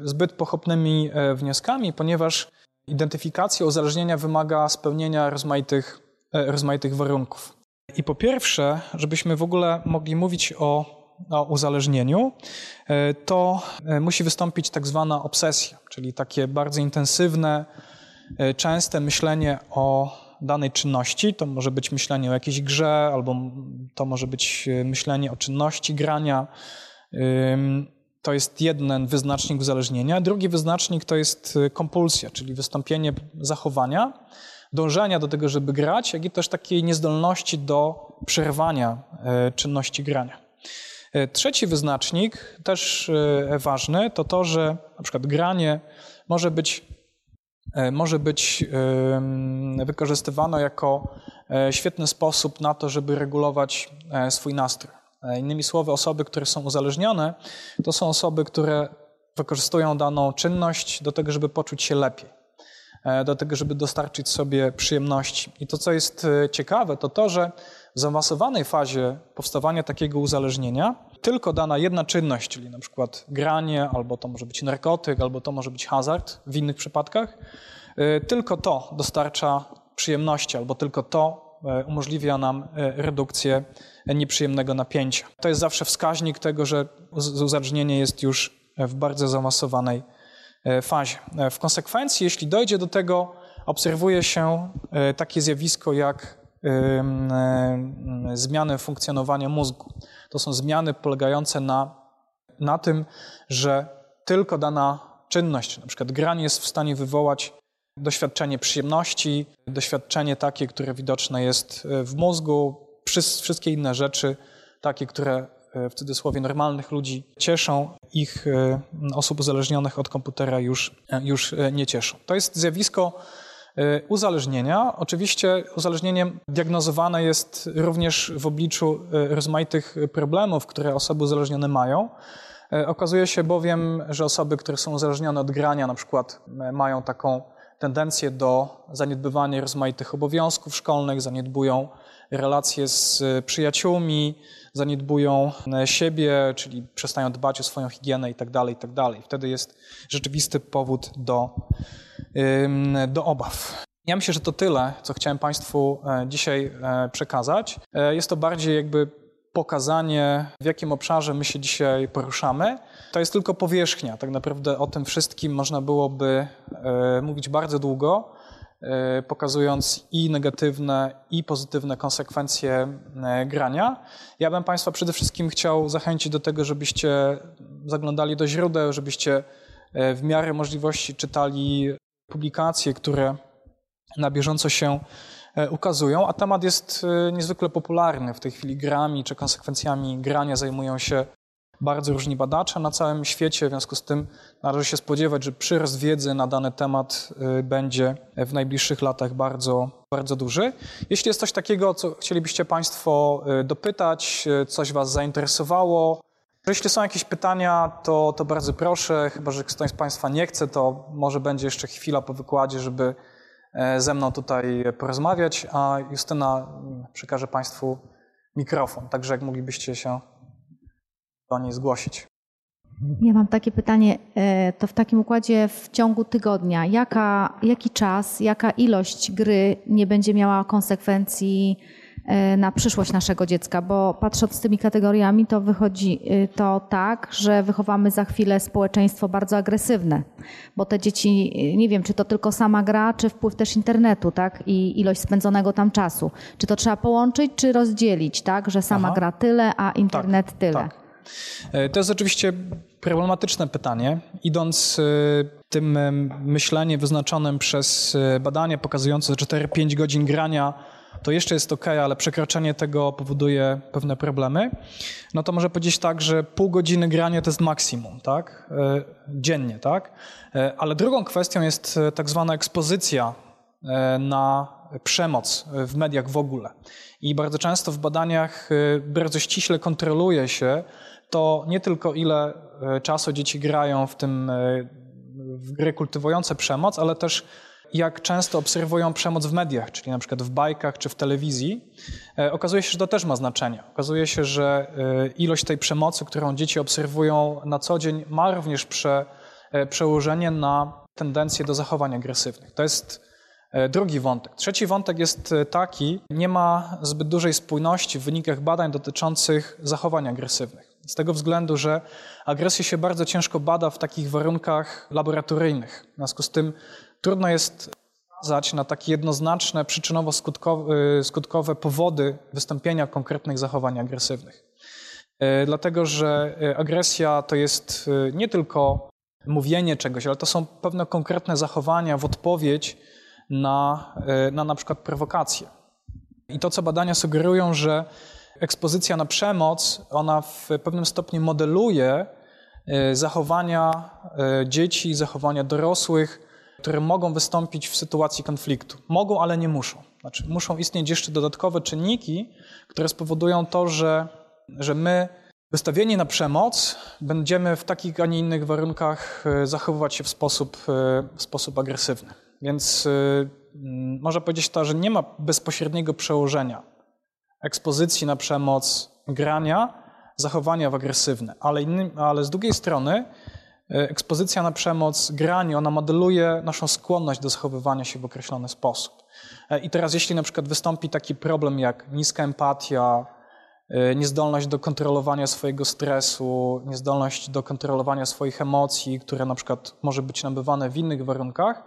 zbyt pochopnymi wnioskami, ponieważ identyfikacja uzależnienia wymaga spełnienia rozmaitych, rozmaitych warunków. I po pierwsze, żebyśmy w ogóle mogli mówić o, o uzależnieniu, to musi wystąpić tak zwana obsesja, czyli takie bardzo intensywne, częste myślenie o danej czynności. To może być myślenie o jakiejś grze, albo to może być myślenie o czynności grania. To jest jeden wyznacznik uzależnienia. Drugi wyznacznik to jest kompulsja, czyli wystąpienie zachowania, dążenia do tego, żeby grać, jak i też takiej niezdolności do przerwania czynności grania. Trzeci wyznacznik, też ważny, to to, że na przykład granie może być może być wykorzystywane jako świetny sposób na to, żeby regulować swój nastrój. Innymi słowy, osoby, które są uzależnione, to są osoby, które wykorzystują daną czynność do tego, żeby poczuć się lepiej. e, do tego, żeby dostarczyć sobie przyjemności. I to, co jest e, ciekawe, to to, że w zaawansowanej fazie powstawania takiego uzależnienia tylko dana jedna czynność, czyli na przykład granie, albo to może być narkotyk, albo to może być hazard w innych przypadkach, e, tylko to dostarcza przyjemności, albo tylko to umożliwia nam redukcję nieprzyjemnego napięcia. To jest zawsze wskaźnik tego, że uzależnienie jest już w bardzo zaawansowanej fazie. W konsekwencji, jeśli dojdzie do tego, obserwuje się takie zjawisko jak zmiany funkcjonowania mózgu. To są zmiany polegające na, na tym, że tylko dana czynność, na przykład granie, jest w stanie wywołać doświadczenie przyjemności, doświadczenie takie, które widoczne jest w mózgu, wszystkie inne rzeczy, takie, które w cudzysłowie normalnych ludzi cieszą, ich e, osób uzależnionych od komputera już, e, już e, nie cieszą. To jest zjawisko uzależnienia. Oczywiście uzależnienie diagnozowane jest również w obliczu rozmaitych problemów, które osoby uzależnione mają. Okazuje się bowiem, że osoby, które są uzależnione od grania, na przykład mają taką tendencję do zaniedbywania rozmaitych obowiązków szkolnych, zaniedbują relacje z przyjaciółmi, zaniedbują siebie, czyli przestają dbać o swoją higienę itd., tak itd. Tak Wtedy jest rzeczywisty powód do, do obaw. Ja myślę, że to tyle, co chciałem Państwu e, dzisiaj e, przekazać. E, jest to bardziej jakby pokazanie, w jakim obszarze my się dzisiaj poruszamy. To jest tylko powierzchnia. Tak naprawdę o tym wszystkim można byłoby mówić bardzo długo. Pokazując i negatywne, i pozytywne konsekwencje grania. Ja bym Państwa przede wszystkim chciał zachęcić do tego, żebyście zaglądali do źródeł, żebyście w miarę możliwości czytali publikacje, które na bieżąco się ukazują, a temat jest niezwykle popularny. W tej chwili grami czy konsekwencjami grania zajmują się bardzo różni badacze na całym świecie, w związku z tym należy się spodziewać, że przyrost wiedzy na dany temat y, będzie w najbliższych latach bardzo, bardzo duży. Jeśli jest coś takiego, co chcielibyście Państwo dopytać, coś Was zainteresowało, jeśli są jakieś pytania, to, to bardzo proszę, chyba że ktoś z Państwa nie chce, to może będzie jeszcze chwila po wykładzie, żeby e, ze mną tutaj porozmawiać, a Justyna mm, przekaże Państwu mikrofon, także jak moglibyście się do niej zgłosić. Ja mam takie pytanie, e, to w takim układzie w ciągu tygodnia, jaka, jaki czas, jaka ilość gry nie będzie miała konsekwencji na przyszłość naszego dziecka, bo patrząc z tymi kategoriami, to wychodzi e, to tak, że wychowamy za chwilę społeczeństwo bardzo agresywne, bo te dzieci, nie wiem, czy to tylko sama gra, czy wpływ też internetu, tak, i ilość spędzonego tam czasu. Czy to trzeba połączyć, czy rozdzielić, tak, że sama Aha. gra tyle, a internet tak, tyle. Tak. E, to jest oczywiście problematyczne pytanie. Idąc e, tym e, myśleniem wyznaczonym przez badania pokazujące, że 4-5 godzin grania to jeszcze jest ok, ale przekroczenie tego powoduje pewne problemy, no to może powiedzieć tak, że pół godziny grania to jest maksimum, tak? Dziennie, tak? Ale drugą kwestią jest tak zwana ekspozycja na przemoc w mediach w ogóle. I bardzo często w badaniach bardzo ściśle kontroluje się, to nie tylko ile e, czasu dzieci grają w tym e, w gry kultywujące przemoc, ale też jak często obserwują przemoc w mediach, czyli na przykład w bajkach czy w telewizji, e, okazuje się, że to też ma znaczenie. Okazuje się, że ilość tej przemocy, którą dzieci obserwują na co dzień, ma również prze, przełożenie na tendencję do zachowań agresywnych. To jest drugi wątek. Trzeci wątek jest taki, nie ma zbyt dużej spójności w wynikach badań dotyczących zachowań agresywnych. Z tego względu, że agresję się bardzo ciężko bada w takich warunkach laboratoryjnych. W związku z tym trudno jest wskazać na takie jednoznaczne przyczynowo-skutkowe powody wystąpienia konkretnych zachowań agresywnych. E, dlatego, że e, agresja to jest nie tylko mówienie czegoś, ale to są pewne konkretne zachowania w odpowiedź na na, na przykład prowokacje. I to, co badania sugerują, że ekspozycja na przemoc, ona w pewnym stopniu modeluje zachowania dzieci, zachowania dorosłych, które mogą wystąpić w sytuacji konfliktu. Mogą, ale nie muszą. Znaczy, muszą istnieć jeszcze dodatkowe czynniki, które spowodują to, że, że my, wystawieni na przemoc, będziemy w takich, a nie innych warunkach e, zachowywać się w sposób, w sposób agresywny. Więc mm, można powiedzieć to, że nie ma bezpośredniego przełożenia ekspozycji na przemoc, grania, zachowania w agresywne, ale, innym, ale z drugiej strony ekspozycja na przemoc, granie, ona modeluje naszą skłonność do zachowywania się w określony sposób. E, I teraz jeśli na przykład wystąpi taki problem jak niska empatia, y, niezdolność do kontrolowania swojego stresu, niezdolność do kontrolowania swoich emocji, które na przykład może być nabywane w innych warunkach,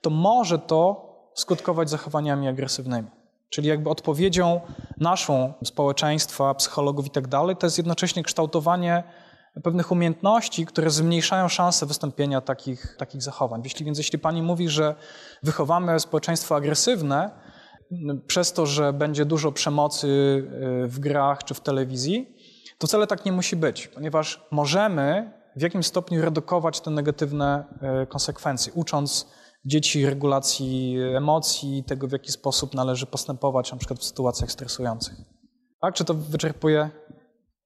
to może to skutkować zachowaniami agresywnymi. Czyli jakby odpowiedzią naszą, społeczeństwa, psychologów i tak dalej, to jest jednocześnie kształtowanie pewnych umiejętności, które zmniejszają szanse wystąpienia takich, takich zachowań. Jeśli, więc jeśli pani mówi, że wychowamy społeczeństwo agresywne przez to, że będzie dużo przemocy y, w grach czy w telewizji, to wcale tak nie musi być, ponieważ możemy w jakimś stopniu redukować te negatywne y, konsekwencje, ucząc dzieci regulacji emocji, tego w jaki sposób należy postępować na przykład w sytuacjach stresujących. Tak? Czy to wyczerpuje?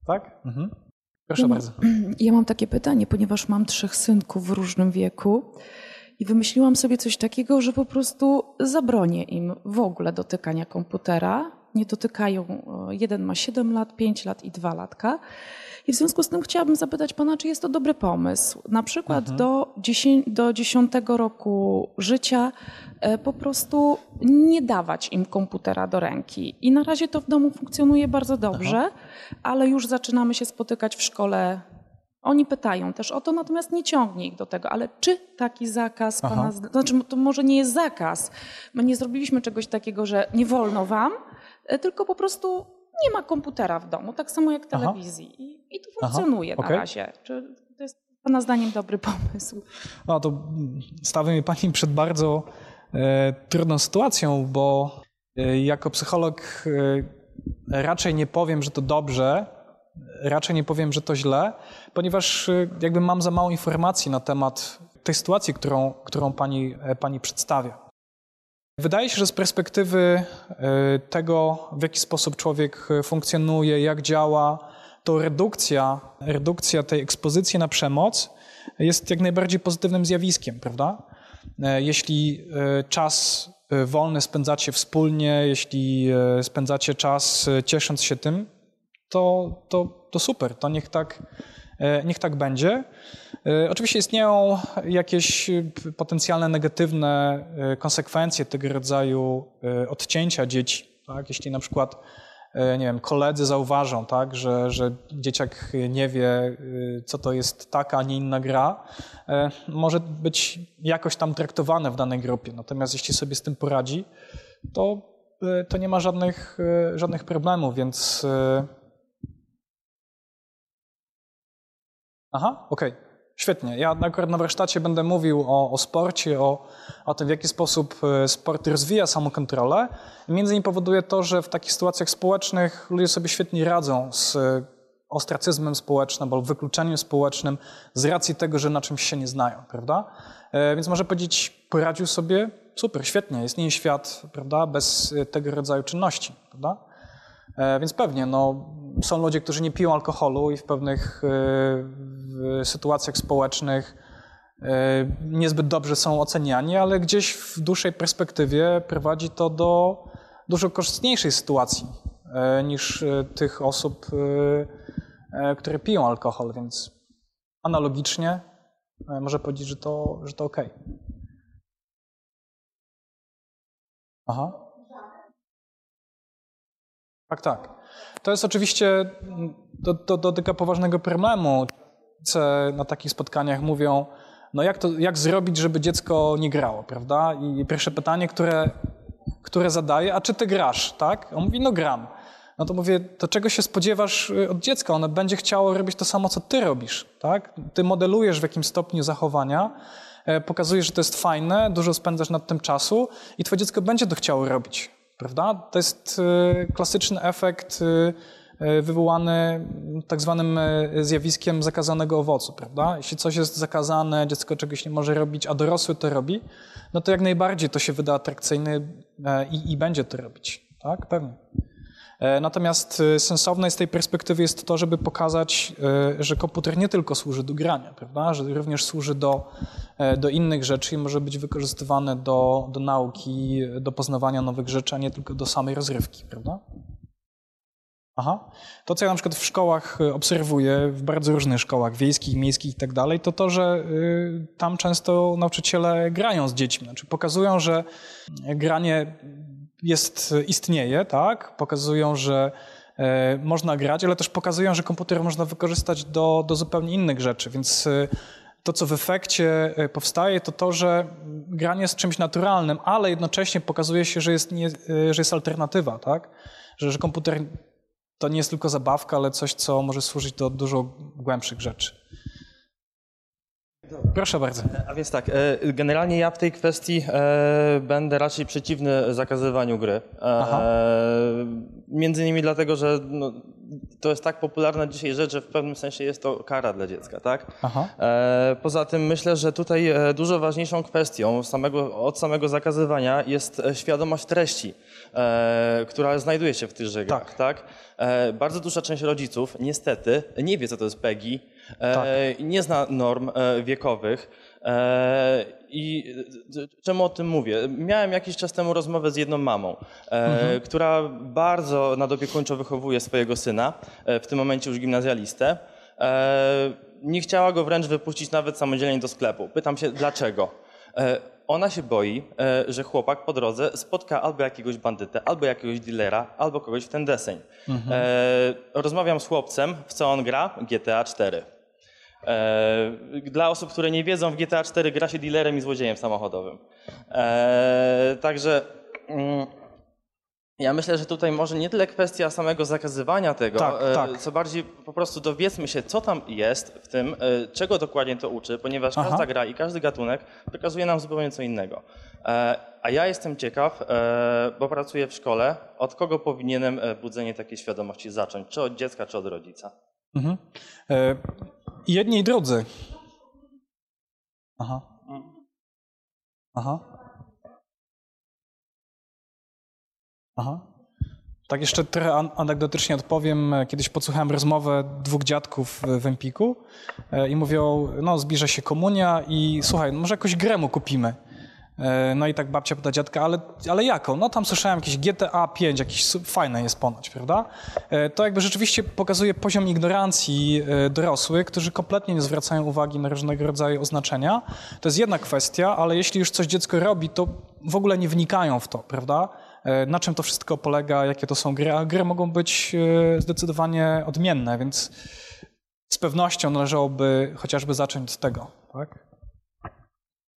Tak? Mhm. Proszę Ja mam- bardzo. Ja mam takie pytanie, ponieważ mam trzech synków w różnym wieku i wymyśliłam sobie coś takiego, że po prostu zabronię im w ogóle dotykania komputera. Nie dotykają, e, jeden ma 7 lat, 5 lat i 2 latka. I w związku z tym chciałabym zapytać pana, czy jest to dobry pomysł? Na przykład do, 10, do 10 roku życia e, po prostu nie dawać im komputera do ręki. I na razie to w domu funkcjonuje bardzo dobrze, ale już zaczynamy się spotykać w szkole. Oni pytają też o to, natomiast nie ciągnie ich do tego. Ale czy taki zakaz Aha. pana, znaczy to może nie jest zakaz. My nie zrobiliśmy czegoś takiego, że nie wolno wam, e, tylko po prostu nie ma komputera w domu, tak samo jak Aha. telewizji. I, i to Aha, funkcjonuje okej. na razie. Czy to jest pana zdaniem dobry pomysł? No to stawia mnie pani przed bardzo e, trudną sytuacją, bo e, jako psycholog e, raczej nie powiem, że to dobrze, raczej nie powiem, że to źle, ponieważ e, jakby mam za mało informacji na temat tej sytuacji, którą, którą pani, e, pani przedstawia. Wydaje się, że z perspektywy e, tego, w jaki sposób człowiek e, funkcjonuje, jak działa, to redukcja, redukcja tej ekspozycji na przemoc jest jak najbardziej pozytywnym zjawiskiem, prawda? E, Jeśli czas wolny spędzacie wspólnie, jeśli spędzacie czas ciesząc się tym, to, to, to super, to niech tak, niech tak będzie. E, Oczywiście istnieją jakieś e, potencjalne negatywne e, konsekwencje tego rodzaju e, odcięcia dzieci. Tak? Jeśli na przykład e, nie wiem, koledzy zauważą, tak, że, że dzieciak nie wie, e, co to jest taka, a nie inna gra, e, może być jakoś tam traktowane w danej grupie. Natomiast jeśli sobie z tym poradzi, to, e, to nie ma żadnych, e, żadnych problemów, więc. Aha, okej. Świetnie. Ja akurat na warsztacie będę mówił o, o sporcie, o, o tym, w jaki sposób e, sport rozwija samokontrolę. I między innymi powoduje to, że w takich sytuacjach społecznych ludzie sobie świetnie radzą z e, ostracyzmem społecznym albo wykluczeniem społecznym z racji tego, że na czymś się nie znają, prawda? E, Więc może powiedzieć, poradził sobie, super, świetnie, istnieje świat, prawda, bez tego rodzaju czynności, prawda? E, Więc pewnie, no, są ludzie, którzy nie piją alkoholu i w pewnych e, w sytuacjach społecznych e, niezbyt dobrze są oceniani, ale gdzieś w dłuższej perspektywie prowadzi to do dużo korzystniejszej sytuacji niż tych osób, które piją alkohol, więc analogicznie można powiedzieć, że to, że to okej. Aha. Tak, tak. To jest oczywiście, to, to dotyka poważnego problemu. Na takich spotkaniach mówią, no jak, to, jak zrobić, żeby dziecko nie grało, prawda? I pierwsze pytanie, które, które zadaje, a czy ty grasz, tak? On mówi, no gram. No to mówię, to czego się spodziewasz y, od dziecka? Ono będzie chciało robić to samo, co ty robisz, tak? Ty modelujesz w jakimś stopniu zachowania, e, pokazujesz, że to jest fajne, dużo spędzasz nad tym czasu i twoje dziecko będzie to chciało robić, prawda? To jest y, klasyczny efekt y, y, wywołany tak zwanym zjawiskiem zakazanego owocu, prawda? Jeśli coś jest zakazane, dziecko czegoś nie może robić, a dorosły to robi, no to jak najbardziej to się wyda atrakcyjne i, i będzie to robić, tak? Pewnie. E, Natomiast e, sensowne z tej perspektywy jest to, żeby pokazać, e, że komputer nie tylko służy do grania, prawda? że również służy do, do innych rzeczy i może być wykorzystywany do, do nauki, do poznawania nowych rzeczy, a nie tylko do samej rozrywki. Prawda? Aha. To, co ja na przykład w szkołach obserwuję, w bardzo różnych szkołach, wiejskich, miejskich i tak dalej, to to, że tam często nauczyciele grają z dziećmi. Znaczy pokazują, że granie jest, istnieje, tak? Pokazują, że e, można grać, ale też pokazują, że komputer można wykorzystać do, do zupełnie innych rzeczy, więc y, to, co w efekcie e, powstaje, to to, że granie jest czymś naturalnym, ale jednocześnie pokazuje się, że jest, nie, e, że jest alternatywa, tak? Że, że komputer to nie jest tylko zabawka, ale coś, co może służyć do dużo głębszych rzeczy. Proszę bardzo. A więc tak, e, generalnie ja w tej kwestii e, będę raczej przeciwny zakazywaniu gry. Aha. E, Między innymi dlatego, że no, to jest tak popularna dzisiaj rzecz, że w pewnym sensie jest to kara dla dziecka, tak? Aha. E, Poza tym myślę, że tutaj e, dużo ważniejszą kwestią samego, od samego zakazywania jest e, świadomość treści, e, która znajduje się w tychże grach, tak? E, Bardzo duża część rodziców niestety nie wie, co to jest PEGI, e, Tak. nie zna norm e, wiekowych. E, I e, czemu o tym mówię? Miałem jakiś czas temu rozmowę z jedną mamą, e, która bardzo nadopiekuńczo wychowuje swojego syna, e, w tym momencie już gimnazjalistę. E, nie chciała go wręcz wypuścić nawet samodzielnie do sklepu. Pytam się, dlaczego? E, ona się boi, e, że chłopak po drodze spotka albo jakiegoś bandytę, albo jakiegoś dealera, albo kogoś w ten deseń. E, rozmawiam z chłopcem, w co on gra? GTA 4. E, Dla osób, które nie wiedzą, w GTA 4 gra się dealerem i złodziejem samochodowym. E, Także mm, ja myślę, że tutaj może nie tyle kwestia samego zakazywania tego, Tak, e, tak. co bardziej po prostu dowiedzmy się, co tam jest w tym, czego dokładnie to uczy, ponieważ Aha. każda gra i każdy gatunek przekazuje nam zupełnie co innego. A ja jestem ciekaw, bo pracuję w szkole, od kogo powinienem budzenie takiej świadomości zacząć? Czy od dziecka, czy od rodzica? Mhm. Jedni i drudzy. Aha. Aha. Aha. Tak jeszcze trochę an- anegdotycznie odpowiem. Kiedyś podsłuchałem rozmowę dwóch dziadków w- Empiku e, i mówią, no zbliża się komunia i słuchaj, może jakąś grę mu kupimy. E, No i tak babcia pyta dziadka, ale, ale jaką? No tam słyszałem jakieś GTA 5, jakieś fajne jest ponoć, prawda? E, To jakby rzeczywiście pokazuje poziom ignorancji e, dorosłych, którzy kompletnie nie zwracają uwagi na różnego rodzaju oznaczenia. To jest jedna kwestia, ale jeśli już coś dziecko robi, to w ogóle nie wnikają w to, prawda? Na czym to wszystko polega, jakie to są gry, a gry mogą być zdecydowanie odmienne, więc z pewnością należałoby chociażby zacząć od tego, tak?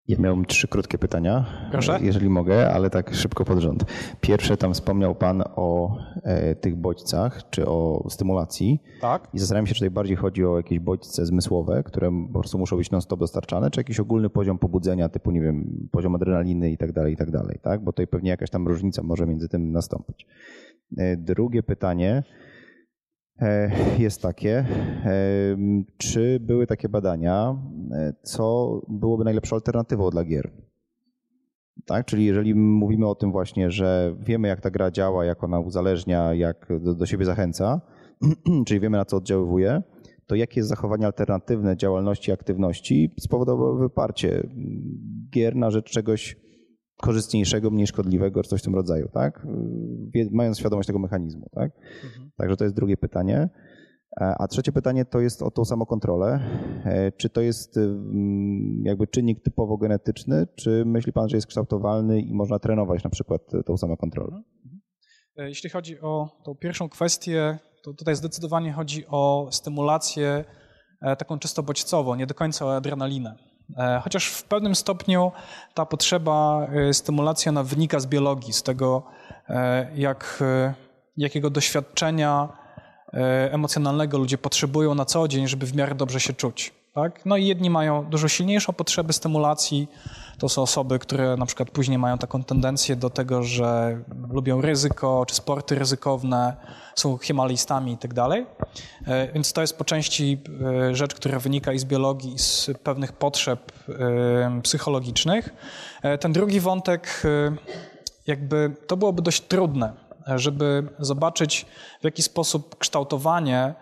Ja miałem trzy krótkie pytania, Proszę. jeżeli mogę, ale tak szybko pod rząd. Pierwsze, tam wspomniał Pan o e, tych bodźcach, czy o stymulacji. Tak. I zastanawiam się, czy tutaj bardziej chodzi o jakieś bodźce zmysłowe, które po prostu muszą być non-stop dostarczane, czy jakiś ogólny poziom pobudzenia, typu, nie wiem, poziom adrenaliny i tak dalej, i tak dalej, tak? Bo tutaj pewnie jakaś tam różnica może między tym nastąpić. E, Drugie pytanie e, jest takie, e, czy były takie badania, e, co byłoby najlepszą alternatywą dla gier? Tak? Czyli jeżeli mówimy o tym właśnie, że wiemy jak ta gra działa, jak ona uzależnia, jak do, do siebie zachęca, czyli wiemy na co oddziaływuje, to jakie zachowania alternatywne działalności, aktywności spowodowały wyparcie gier na rzecz czegoś korzystniejszego, mniej szkodliwego, czy coś w tym rodzaju, tak? Mając świadomość tego mechanizmu, tak? Także to jest drugie pytanie. A trzecie pytanie to jest o tą samokontrolę. E, Czy to jest ym, jakby czynnik typowo genetyczny, czy myśli Pan, że jest kształtowalny i można trenować na przykład tą samokontrolę? E, Jeśli chodzi o tą pierwszą kwestię, to tutaj zdecydowanie chodzi o stymulację e, taką czysto bodźcową, nie do końca o adrenalinę. E, Chociaż w pewnym stopniu ta potrzeba e, stymulacji ona wynika z biologii, z tego e, jak, jakiego doświadczenia emocjonalnego ludzie potrzebują na co dzień, żeby w miarę dobrze się czuć. Tak? No i jedni mają dużo silniejszą potrzebę stymulacji. To są osoby, które na przykład później mają taką tendencję do tego, że lubią ryzyko, czy sporty ryzykowne, są himalistami i tak. E, Więc to jest po części e, rzecz, która wynika i z biologii, i z pewnych potrzeb e, psychologicznych. E, Ten drugi wątek, e, jakby to byłoby dość trudne żeby zobaczyć, w jaki sposób kształtowanie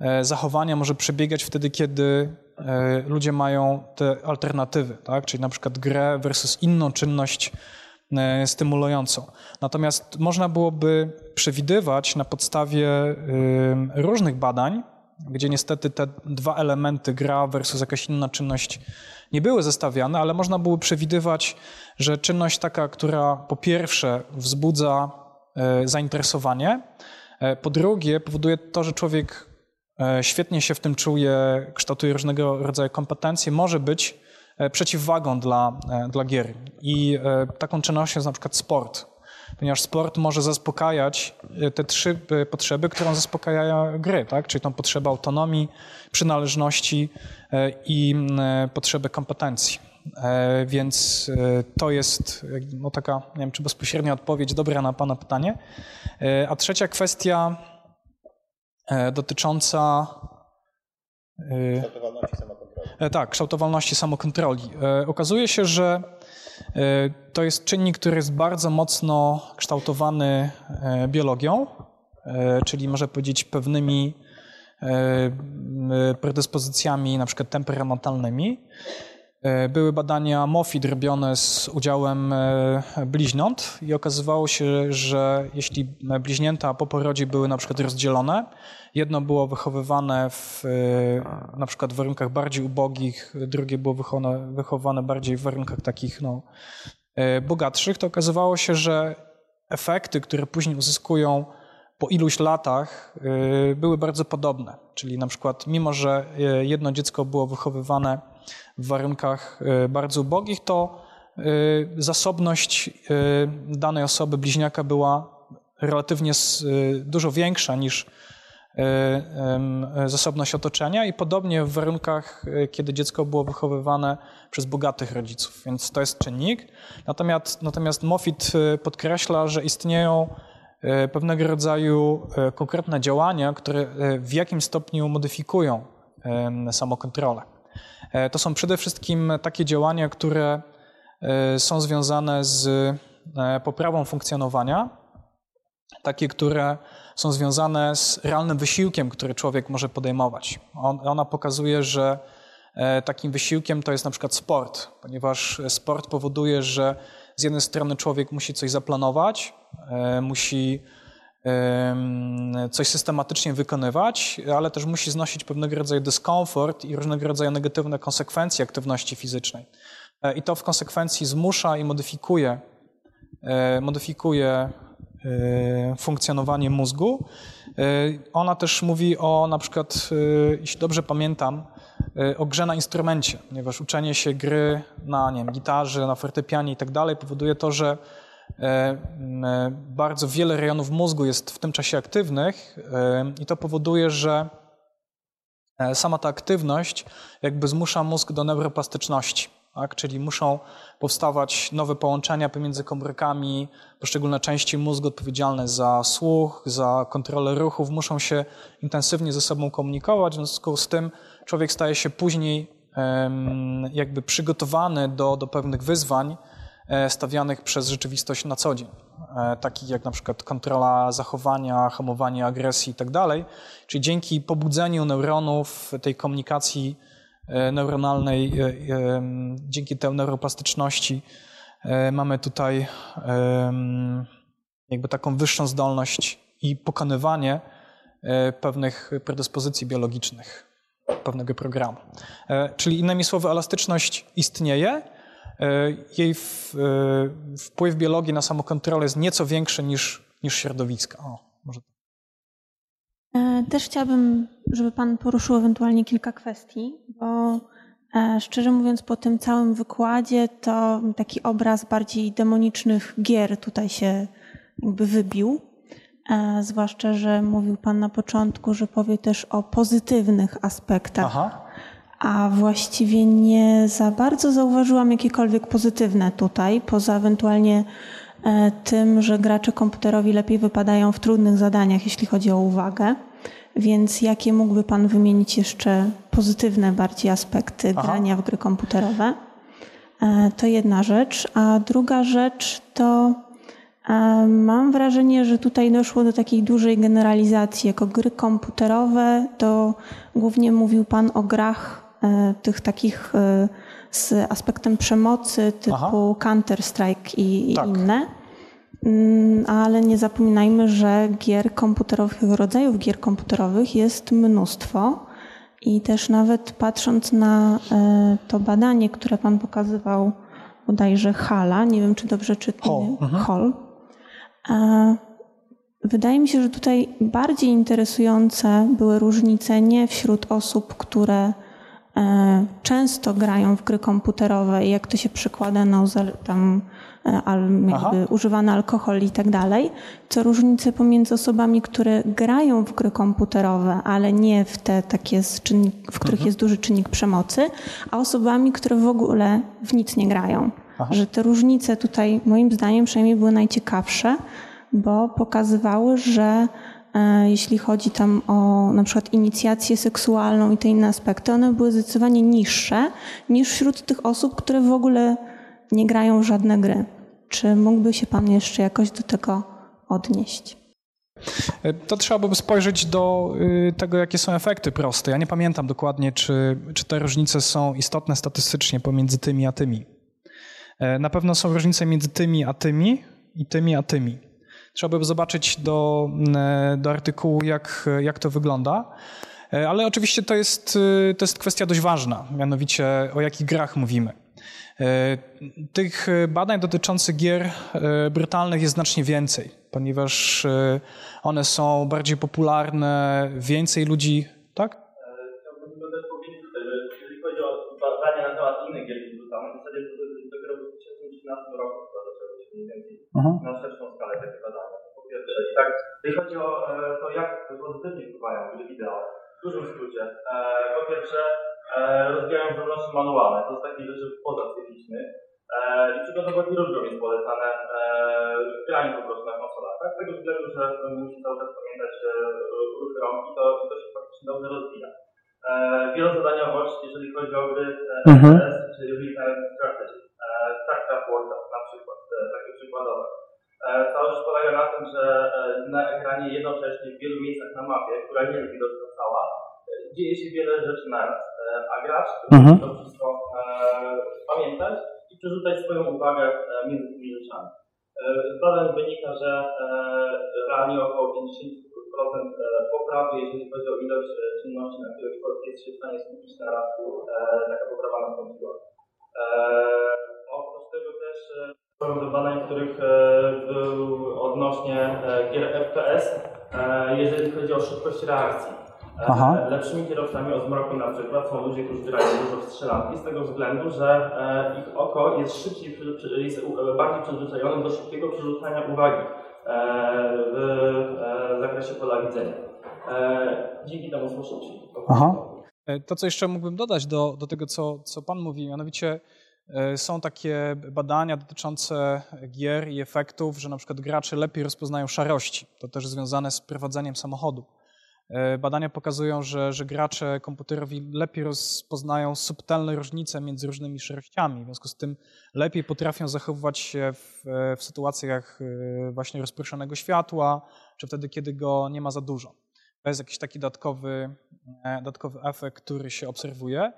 e, zachowania może przebiegać wtedy, kiedy e, ludzie mają te alternatywy, tak? czyli na przykład grę versus inną czynność e, stymulującą. Natomiast można byłoby przewidywać na podstawie różnych badań, gdzie niestety te dwa elementy, gra versus jakaś inna czynność, nie były zestawiane, ale można było przewidywać, że czynność taka, która po pierwsze wzbudza zainteresowanie, e, po drugie powoduje to, że człowiek e, świetnie się w tym czuje, kształtuje różnego rodzaju kompetencje, może być e, przeciwwagą dla, e, dla gier. I e, taką czynnością jest na przykład sport, ponieważ sport może zaspokajać e, te trzy e, potrzeby, którą zaspokajają gry, tak? czyli tą potrzebę autonomii, przynależności e, i e, potrzebę kompetencji. E, Więc e, to jest no, taka, nie wiem, czy bezpośrednia odpowiedź dobra na Pana pytanie. E, A trzecia kwestia dotycząca e, E, Tak, kształtowalności samokontroli. Okazuje się, że to jest czynnik, który jest bardzo mocno kształtowany biologią, czyli można powiedzieć pewnymi predyspozycjami, na przykład temperamentalnymi. E, Były badania MOFID robione z udziałem e, bliźniąt i okazywało się, że jeśli bliźnięta po porodzie były na przykład rozdzielone, jedno było wychowywane w e, na przykład w warunkach bardziej ubogich, drugie było wychowane, wychowane bardziej w warunkach takich no, e, bogatszych, to okazywało się, że efekty, które później uzyskują po iluś latach, e, były bardzo podobne. Czyli na przykład, mimo że e, jedno dziecko było wychowywane w warunkach e, bardzo ubogich, to e, zasobność e, danej osoby, bliźniaka, była relatywnie dużo większa niż zasobność otoczenia i podobnie w warunkach, kiedy dziecko było wychowywane przez bogatych rodziców, więc to jest czynnik. Natomiast, natomiast podkreśla, że istnieją pewnego rodzaju konkretne działania, które w jakim stopniu modyfikują samokontrolę. E, To są przede wszystkim takie działania, które e, są związane z e, poprawą funkcjonowania, takie, które są związane z realnym wysiłkiem, który człowiek może podejmować. On, ona pokazuje, że takim wysiłkiem to jest na przykład sport, ponieważ sport powoduje, że z jednej strony człowiek musi coś zaplanować, musi coś systematycznie wykonywać, ale też musi znosić pewnego rodzaju dyskomfort i różnego rodzaju negatywne konsekwencje aktywności fizycznej. E, I to w konsekwencji zmusza i modyfikuje, e, modyfikuje e, funkcjonowanie mózgu. Ona też mówi o na przykład, jeśli dobrze pamiętam, o grze na instrumencie, ponieważ uczenie się gry na nie wiem, gitarze, na fortepianie i tak dalej powoduje to, że bardzo wiele rejonów mózgu jest w tym czasie aktywnych e, i to powoduje, że e, sama ta aktywność jakby zmusza mózg do neuroplastyczności. Tak? Czyli muszą powstawać nowe połączenia pomiędzy komórkami, poszczególne części mózgu odpowiedzialne za słuch, za kontrolę ruchów, muszą się intensywnie ze sobą komunikować. W związku z tym człowiek staje się później jakby przygotowany do, do pewnych wyzwań e, stawianych przez rzeczywistość na co dzień, e, takich jak na przykład kontrola zachowania, hamowanie agresji i tak. Czyli dzięki pobudzeniu neuronów, tej komunikacji e, neuronalnej, e, e, dzięki tej neuroplastyczności e, mamy tutaj jakby taką wyższą zdolność i pokonywanie e, pewnych predyspozycji biologicznych, pewnego programu. E, Czyli innymi słowy, elastyczność istnieje, e, jej w, e, wpływ biologii na samokontrolę jest nieco większy niż, niż środowiska. O, może E, Też chciałabym, żeby Pan poruszył ewentualnie kilka kwestii, bo e, szczerze mówiąc, po tym całym wykładzie to taki obraz bardziej demonicznych gier tutaj się jakby wybił. E, Zwłaszcza, że mówił Pan na początku, że powie też o pozytywnych aspektach. Aha. A właściwie nie za bardzo zauważyłam jakiekolwiek pozytywne tutaj, poza ewentualnie e, tym, że gracze komputerowi lepiej wypadają w trudnych zadaniach, jeśli chodzi o uwagę. Więc jakie mógłby Pan wymienić jeszcze pozytywne bardziej aspekty Aha. grania w gry komputerowe? E, To jedna rzecz. A druga rzecz to E, Mam wrażenie, że tutaj doszło do takiej dużej generalizacji. Jako gry komputerowe to głównie mówił Pan o grach tych takich e, z aspektem przemocy typu. Counter-Strike i, i Tak. inne. Mm, Ale nie zapominajmy, że gier komputerowych, rodzajów gier komputerowych jest mnóstwo. I też nawet patrząc na e, to badanie, które Pan pokazywał, bodajże Hala, nie wiem czy dobrze czytam, Hall, mhm. Hall. E, Wydaje mi się, że tutaj bardziej interesujące były różnice nie wśród osób, które e, często grają w gry komputerowe i jak to się przekłada na uzale- tam e, al, Aha. jakby używany alkohol i tak dalej, co różnice pomiędzy osobami, które grają w gry komputerowe, ale nie w te takie, czynnik, w których jest duży czynnik przemocy, a osobami, które w ogóle w nic nie grają. Że te różnice tutaj moim zdaniem przynajmniej były najciekawsze, bo pokazywały, że e, jeśli chodzi tam o na przykład inicjację seksualną i te inne aspekty, one były zdecydowanie niższe niż wśród tych osób, które w ogóle nie grają w żadne gry. Czy mógłby się Pan jeszcze jakoś do tego odnieść? E, To trzeba byłoby spojrzeć do y, tego, jakie są efekty proste. Ja nie pamiętam dokładnie, czy, czy te różnice są istotne statystycznie pomiędzy tymi a tymi. E, Na pewno są różnice między tymi a tymi i tymi a tymi. Trzeba by zobaczyć do, e, do artykułu, jak, jak to wygląda. E, Ale oczywiście to jest, y, to jest kwestia dość ważna, mianowicie o jakich grach mówimy. E, Tych e, badań dotyczących gier e, brutalnych jest znacznie więcej, ponieważ e, one są bardziej popularne, więcej ludzi, tak? Chciałbym też powiedzieć tutaj, że jeżeli chodzi o badania na temat innych gier brutalnych, w zasadzie to do- dopiero w 2013 roku zaczęły się mniej więcej na Tak, jeżeli chodzi o e, to, jak pozytywnie wpływają gry wideo, w dużym skrócie, e, po pierwsze, e, rozwijają zdolności manualne, to z takich rzeczy pozapsychicznych. E, I przykładowo chirurgom jest polecane granie po prostu na konsolach, tak? Z tego względu, że musi cały czas pamiętać ruchy rąk i to, to się faktycznie dobrze rozwija. Wielozadaniowość, jeżeli chodzi o gry Mhm. Czyli Real Time Strategy, StarCraft Warcraft na przykład, takie przykładowe. E, całość polega na tym, że e, na ekranie jednocześnie w wielu miejscach na mapie, która nie jest widoczna cała, e, dzieje się wiele rzeczy naraz, a gracz Mhm. to wszystko pamiętać i przerzucać swoją uwagę między tymi rzeczami. Z badań wynika, że realnie około 50% e, poprawy, jeżeli chodzi o ilość czynności, na których jest się w stanie skupić na raz, taka poprawa nastąpiła. Oprócz tego też są do badań, których e, był odnośnie e, gier FPS, e, jeżeli chodzi o szybkość reakcji. Aha. Lepszymi kierowcami o zmroku na przykład są ludzie, którzy grają dużo w strzelanki z tego względu, że ich oko jest szybciej, jest bardziej przyzwyczajone do szybkiego przerzucania uwagi w zakresie pola widzenia. Dzięki temu są szybciej. Aha. To, co jeszcze mógłbym dodać do, do tego, co, co Pan mówi, mianowicie są takie badania dotyczące gier i efektów, że na przykład gracze lepiej rozpoznają szarości. To też związane z prowadzeniem samochodu. E, Badania pokazują, że, że gracze komputerowi lepiej rozpoznają subtelne różnice między różnymi szarościami. W związku z tym lepiej potrafią zachowywać się w, e, w sytuacjach e, właśnie rozproszonego światła, czy wtedy, kiedy go nie ma za dużo. To jest jakiś taki dodatkowy, e, dodatkowy efekt, który się obserwuje.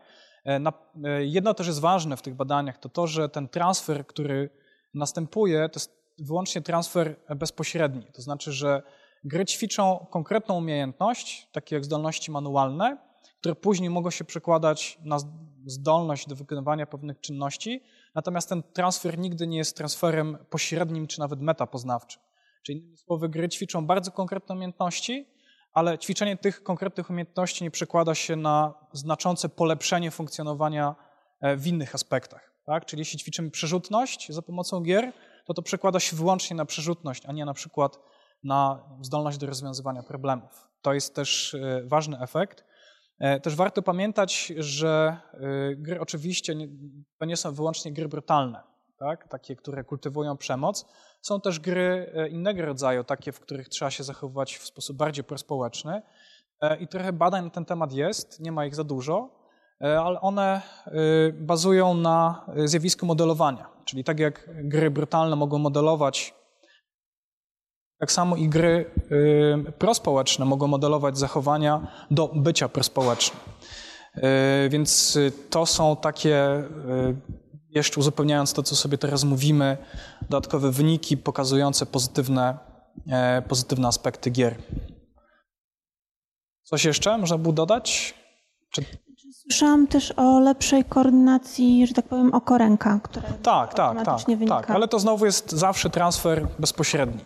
E, e, jedno też jest ważne w tych badaniach, to to, że ten transfer, który następuje, to jest wyłącznie transfer bezpośredni. To znaczy, że gry ćwiczą konkretną umiejętność, takie jak zdolności manualne, które później mogą się przekładać na zdolność do wykonywania pewnych czynności, natomiast ten transfer nigdy nie jest transferem pośrednim czy nawet metapoznawczym. Czyli innymi słowy, gry ćwiczą bardzo konkretne umiejętności, ale ćwiczenie tych konkretnych umiejętności nie przekłada się na znaczące polepszenie funkcjonowania e, w innych aspektach. Tak? Czyli jeśli ćwiczymy przerzutność za pomocą gier, to to przekłada się wyłącznie na przerzutność, a nie na przykład na zdolność do rozwiązywania problemów. To jest też e, ważny efekt. E, Też warto pamiętać, że gry oczywiście to nie są wyłącznie gry brutalne, tak? takie, które kultywują przemoc. Są też gry e, innego rodzaju, takie, w których trzeba się zachowywać w sposób bardziej prospołeczny. E, I trochę badań na ten temat jest, nie ma ich za dużo, e, ale one bazują na zjawisku modelowania. Czyli tak jak gry brutalne mogą modelować Tak samo i gry prospołeczne mogą modelować zachowania do bycia prospołecznym. Więc to są takie, jeszcze uzupełniając to, co sobie teraz mówimy, dodatkowe wyniki pokazujące pozytywne, e, pozytywne aspekty gier. Coś jeszcze można było dodać? Czy... Słyszałam też o lepszej koordynacji, że tak powiem, oko ręka, która Tak, tak, tak, automatycznie wynika. tak, ale to znowu jest zawsze transfer bezpośredni.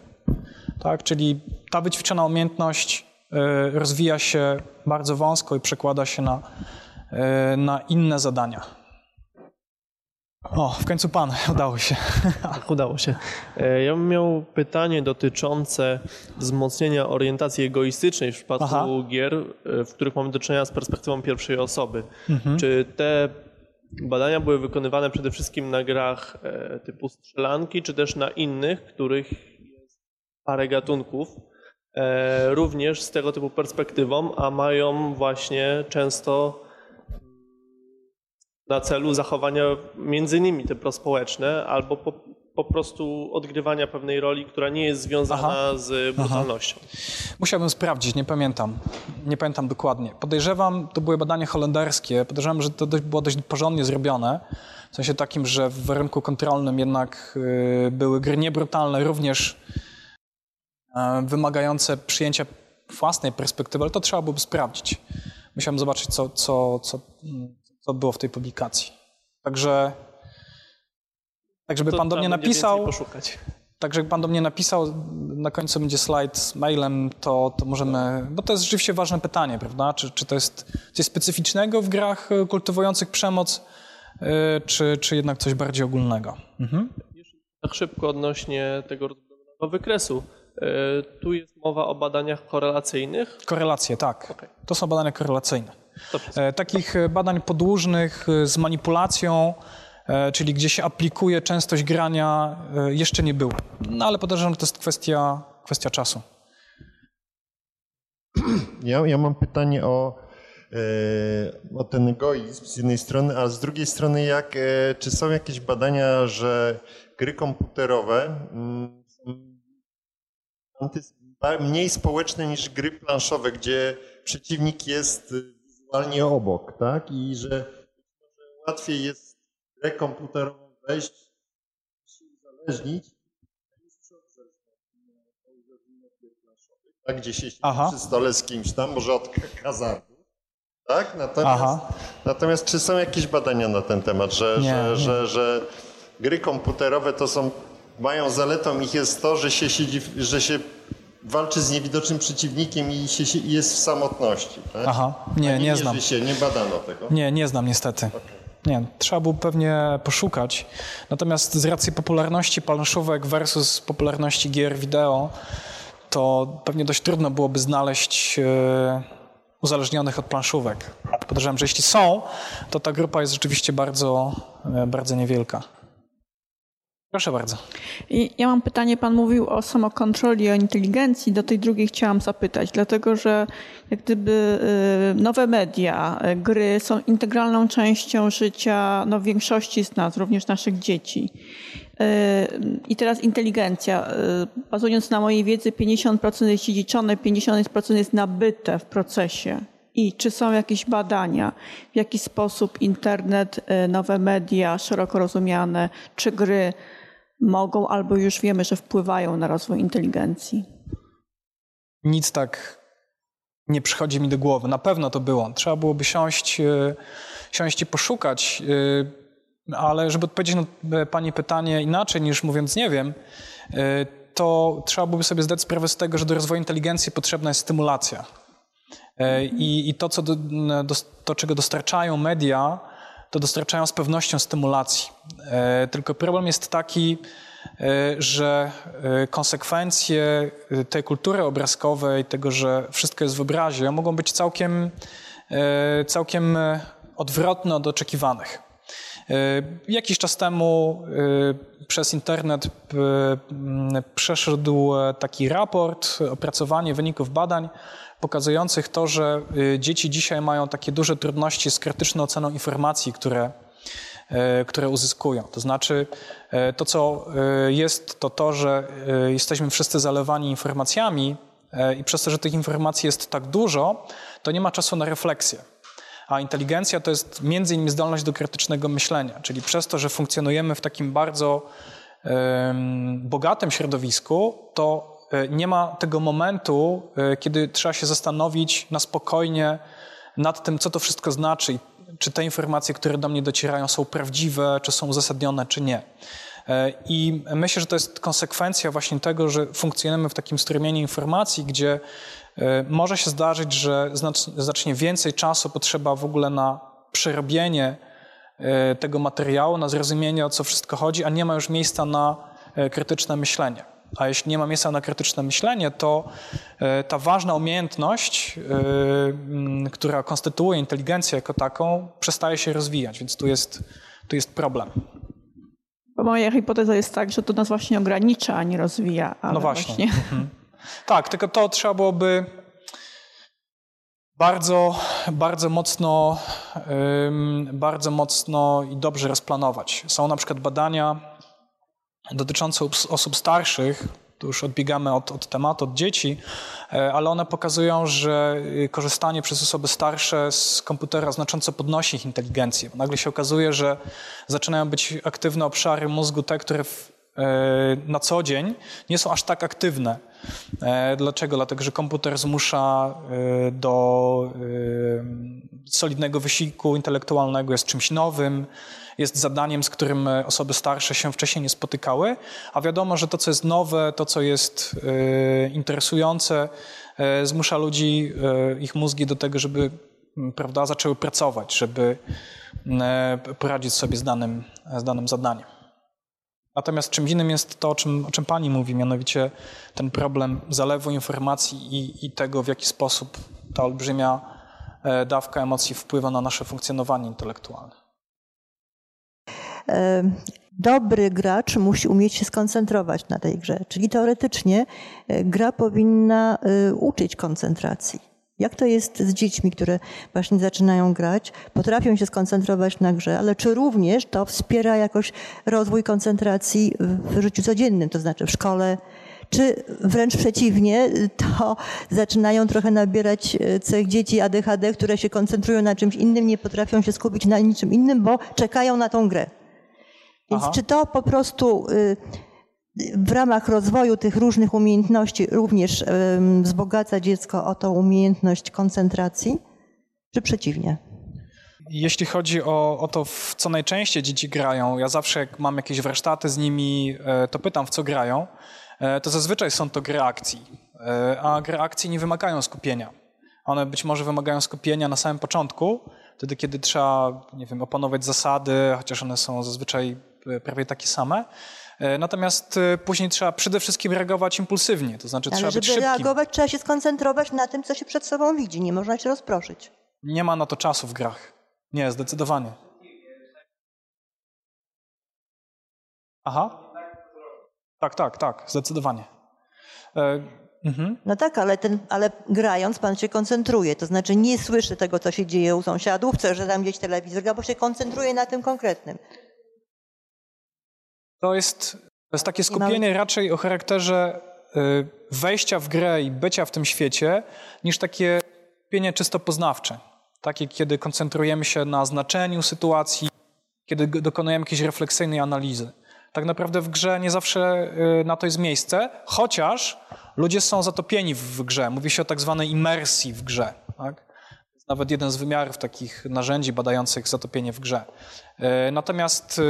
Tak, czyli ta wyćwiczona umiejętność y, rozwija się bardzo wąsko i przekłada się na, y, na inne zadania. O, w końcu pan, udało się. Tak, udało się. E, Ja bym miał pytanie dotyczące wzmocnienia orientacji egoistycznej w przypadku Aha. gier, e, w których mamy do czynienia z perspektywą pierwszej osoby. Mhm. Czy te badania były wykonywane przede wszystkim na grach e, typu strzelanki, czy też na innych, których jest parę gatunków, również z tego typu perspektywą, a mają właśnie często na celu zachowania między innymi te prospołeczne, albo po, po prostu odgrywania pewnej roli, która nie jest związana Aha. z brutalnością. Musiałbym sprawdzić, nie pamiętam. Nie pamiętam dokładnie. Podejrzewam, to były badania holenderskie, podejrzewam, że to dość, było dość porządnie zrobione. W sensie takim, że w warunku kontrolnym jednak y, były gry niebrutalne, również y, wymagające przyjęcia własnej perspektywy, ale to trzeba byłoby sprawdzić. Musiałem zobaczyć, co, co, co, mm, co było w tej publikacji. Także, tak żeby To pan do mnie napisał. poszukać. Jak pan do mnie napisał, na końcu będzie slajd z mailem, to, to możemy, bo to jest rzeczywiście ważne pytanie, prawda? Czy, czy to jest coś specyficznego w grach kultywujących przemoc, e, czy, czy jednak coś bardziej ogólnego? Mhm. Tak szybko odnośnie tego wykresu. E, Tu jest mowa o badaniach korelacyjnych. Korelacje, tak. Okej. To są badania korelacyjne. E, Takich e, badań podłużnych e, z manipulacją, czyli gdzie się aplikuje częstość grania, jeszcze nie było. No ale podejrzewam, że to jest kwestia, kwestia czasu. Ja, ja mam pytanie o, o ten egoizm z jednej strony, a z drugiej strony jak, czy są jakieś badania, że gry komputerowe mm, są mniej społeczne niż gry planszowe, gdzie przeciwnik jest wizualnie obok, tak? I że łatwiej jest w grę komputerową wejść, się uzależnić, tak, gdzie się siedzi Aha. przy stole z kimś tam, może od hazardu. Tak? Natomiast, Aha. natomiast czy są jakieś badania na ten temat, że, Nie, że, nie. Że, że gry komputerowe to są, mają zaletą ich jest to, że się siedzi, że się walczy z niewidocznym przeciwnikiem i się, się jest w samotności. Tak? Aha, nie, nie mierzy znam. się, nie badano tego. Nie, nie znam niestety. Nie, trzeba było pewnie poszukać. Natomiast z racji popularności planszówek versus popularności gier wideo, to pewnie dość trudno byłoby znaleźć e, uzależnionych od planszówek. Podejrzewam, że jeśli są, to ta grupa jest rzeczywiście bardzo, e, bardzo niewielka. Proszę bardzo. I ja mam pytanie, pan mówił o samokontroli, o inteligencji, do tej drugiej chciałam zapytać, dlatego że jak gdyby y, nowe media, y, gry są integralną częścią życia no, większości z nas, również naszych dzieci. Y, I teraz inteligencja. Bazując na mojej wiedzy, 50% jest dziedziczone, 50% jest nabyte w procesie. I czy są jakieś badania, w jaki sposób internet, nowe media, szeroko rozumiane, czy gry mogą albo już wiemy, że wpływają na rozwój inteligencji? Nic tak nie przychodzi mi do głowy. Na pewno to było. Trzeba byłoby siąść, e, siąść i poszukać. e, Ale żeby odpowiedzieć na e, Pani pytanie inaczej niż mówiąc nie wiem, to trzeba byłoby sobie zdać sprawę z tego, że do rozwoju inteligencji potrzebna jest stymulacja. I, i to, co do, do, czego dostarczają media, to dostarczają z pewnością stymulacji. E, Tylko problem jest taki, e, że e, konsekwencje tej kultury obrazkowej, tego, że wszystko jest w obrazie, mogą być całkiem, całkiem odwrotne od oczekiwanych. Jakiś czas temu przez internet przeszedł taki raport, opracowanie wyników badań pokazujących to, że e, dzieci dzisiaj mają takie duże trudności z krytyczną oceną informacji, które, e, które uzyskują. To znaczy, e, to co jest, to to, że jesteśmy wszyscy zalewani informacjami i przez to, że tych informacji jest tak dużo, to nie ma czasu na refleksję. A inteligencja to jest między innymi zdolność do krytycznego myślenia, czyli przez to, że funkcjonujemy w takim bardzo bogatym środowisku, to nie ma tego momentu, e, kiedy trzeba się zastanowić na spokojnie nad tym, co to wszystko znaczy czy te informacje, które do mnie docierają, są prawdziwe, czy są uzasadnione, czy nie. E, I myślę, że to jest konsekwencja właśnie tego, że funkcjonujemy w takim strumieniu informacji, gdzie e, może się zdarzyć, że znacz- znacznie więcej czasu potrzeba w ogóle na przerobienie e, tego materiału, na zrozumienie, o co wszystko chodzi, a nie ma już miejsca na e, krytyczne myślenie. A jeśli nie ma miejsca na krytyczne myślenie, to e, ta ważna umiejętność, e, która konstytuuje inteligencję jako taką, przestaje się rozwijać, więc tu jest, tu jest problem. Bo moja hipoteza jest tak, że to nas właśnie ogranicza, a nie rozwija. No właśnie. Mhm. Tak, tylko to trzeba byłoby bardzo, bardzo mocno, bardzo mocno i dobrze rozplanować. Są na przykład badania dotyczące osób starszych, tu już odbiegamy od, od tematu, od dzieci, e, ale one pokazują, że y, korzystanie przez osoby starsze z komputera znacząco podnosi ich inteligencję. Nagle się okazuje, że zaczynają być aktywne obszary mózgu, te, które w, e, na co dzień nie są aż tak aktywne. E, Dlaczego? Dlatego, że komputer zmusza do solidnego wysiłku intelektualnego, jest czymś nowym, jest zadaniem, z którym e, osoby starsze się wcześniej nie spotykały, a wiadomo, że to, co jest nowe, to, co jest e, interesujące, e, zmusza ludzi, ich mózgi do tego, żeby prawda, zaczęły pracować, żeby poradzić sobie z danym, z danym zadaniem. Natomiast czym innym jest to, o czym, o czym Pani mówi, mianowicie ten problem zalewu informacji i, i tego, w jaki sposób ta olbrzymia dawka emocji wpływa na nasze funkcjonowanie intelektualne. Dobry gracz musi umieć się skoncentrować na tej grze, czyli teoretycznie e, gra powinna e, uczyć koncentracji. Jak to jest z dziećmi, które właśnie zaczynają grać, potrafią się skoncentrować na grze, ale czy również to wspiera jakoś rozwój koncentracji w życiu codziennym, to znaczy w szkole, czy wręcz przeciwnie, to zaczynają trochę nabierać e, cech dzieci ADHD, które się koncentrują na czymś innym, nie potrafią się skupić na niczym innym, bo czekają na tą grę. Więc Aha. czy to po prostu y, w ramach rozwoju tych różnych umiejętności również wzbogaca dziecko o tą umiejętność koncentracji, czy przeciwnie? Jeśli chodzi o, o to, w co najczęściej dzieci grają, ja zawsze jak mam jakieś warsztaty z nimi, e, to pytam, w co grają, e, to zazwyczaj są to gry akcji, E, a gry akcji nie wymagają skupienia. One być może wymagają skupienia na samym początku, wtedy kiedy trzeba, nie wiem, opanować zasady, chociaż one są zazwyczaj prawie takie same. E, Natomiast e, później trzeba przede wszystkim reagować impulsywnie, to znaczy Ale trzeba żeby być szybkim. reagować, trzeba się skoncentrować na tym, co się przed sobą widzi. Nie można się rozproszyć. Nie ma na to czasu w grach. Nie, zdecydowanie. Aha. Tak, tak, tak, zdecydowanie. E, mhm. No tak, ale, ten, ale grając pan się koncentruje, to znaczy nie słyszy tego, co się dzieje u sąsiadów, co, że tam gdzieś telewizor, bo się koncentruje na tym konkretnym. To jest, to jest takie skupienie raczej o charakterze y, wejścia w grę i bycia w tym świecie, niż takie skupienie czysto poznawcze. Takie, kiedy koncentrujemy się na znaczeniu sytuacji, kiedy dokonujemy jakiejś refleksyjnej analizy. Tak naprawdę w grze nie zawsze y, na to jest miejsce, chociaż ludzie są zatopieni w, grze. Mówi się o tak zwanej imersji w grze. Tak? To jest nawet jeden z wymiarów takich narzędzi badających zatopienie w grze. Y, Natomiast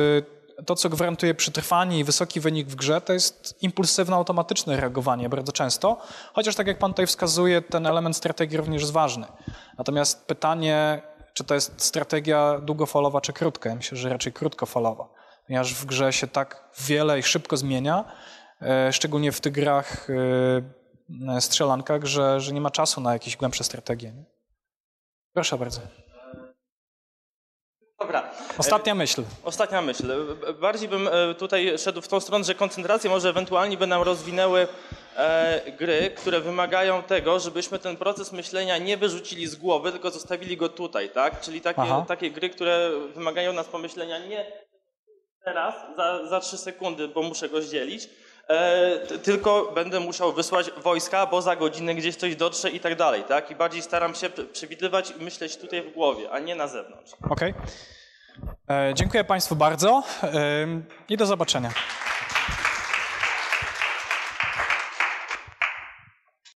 to, co gwarantuje przetrwanie i wysoki wynik w grze, to jest impulsywne, automatyczne reagowanie bardzo często, chociaż tak jak pan tutaj wskazuje, ten element strategii również jest ważny. Natomiast pytanie, czy to jest strategia długofalowa czy krótka? Ja myślę, że raczej krótkofalowa, ponieważ w grze się tak wiele i szybko zmienia, e, szczególnie w tych grach e, strzelankach, że, że nie ma czasu na jakieś głębsze strategie. Proszę bardzo. Dobra. Ostatnia myśl. Ostatnia myśl. Bardziej bym e, tutaj szedł w tą stronę, że koncentrację może ewentualnie by nam rozwinęły e, gry, które wymagają tego, żebyśmy ten proces myślenia nie wyrzucili z głowy, tylko zostawili go tutaj, tak? Czyli takie, Aha. takie gry, które wymagają nas pomyślenia nie teraz, za, za trzy sekundy, bo muszę go zdzielić, e, tylko będę musiał wysłać wojska, bo za godzinę gdzieś coś dotrze i tak dalej, tak? I bardziej staram się przewidywać i myśleć tutaj w głowie, a nie na zewnątrz. Okej. E, Dziękuję Państwu bardzo e, i do zobaczenia.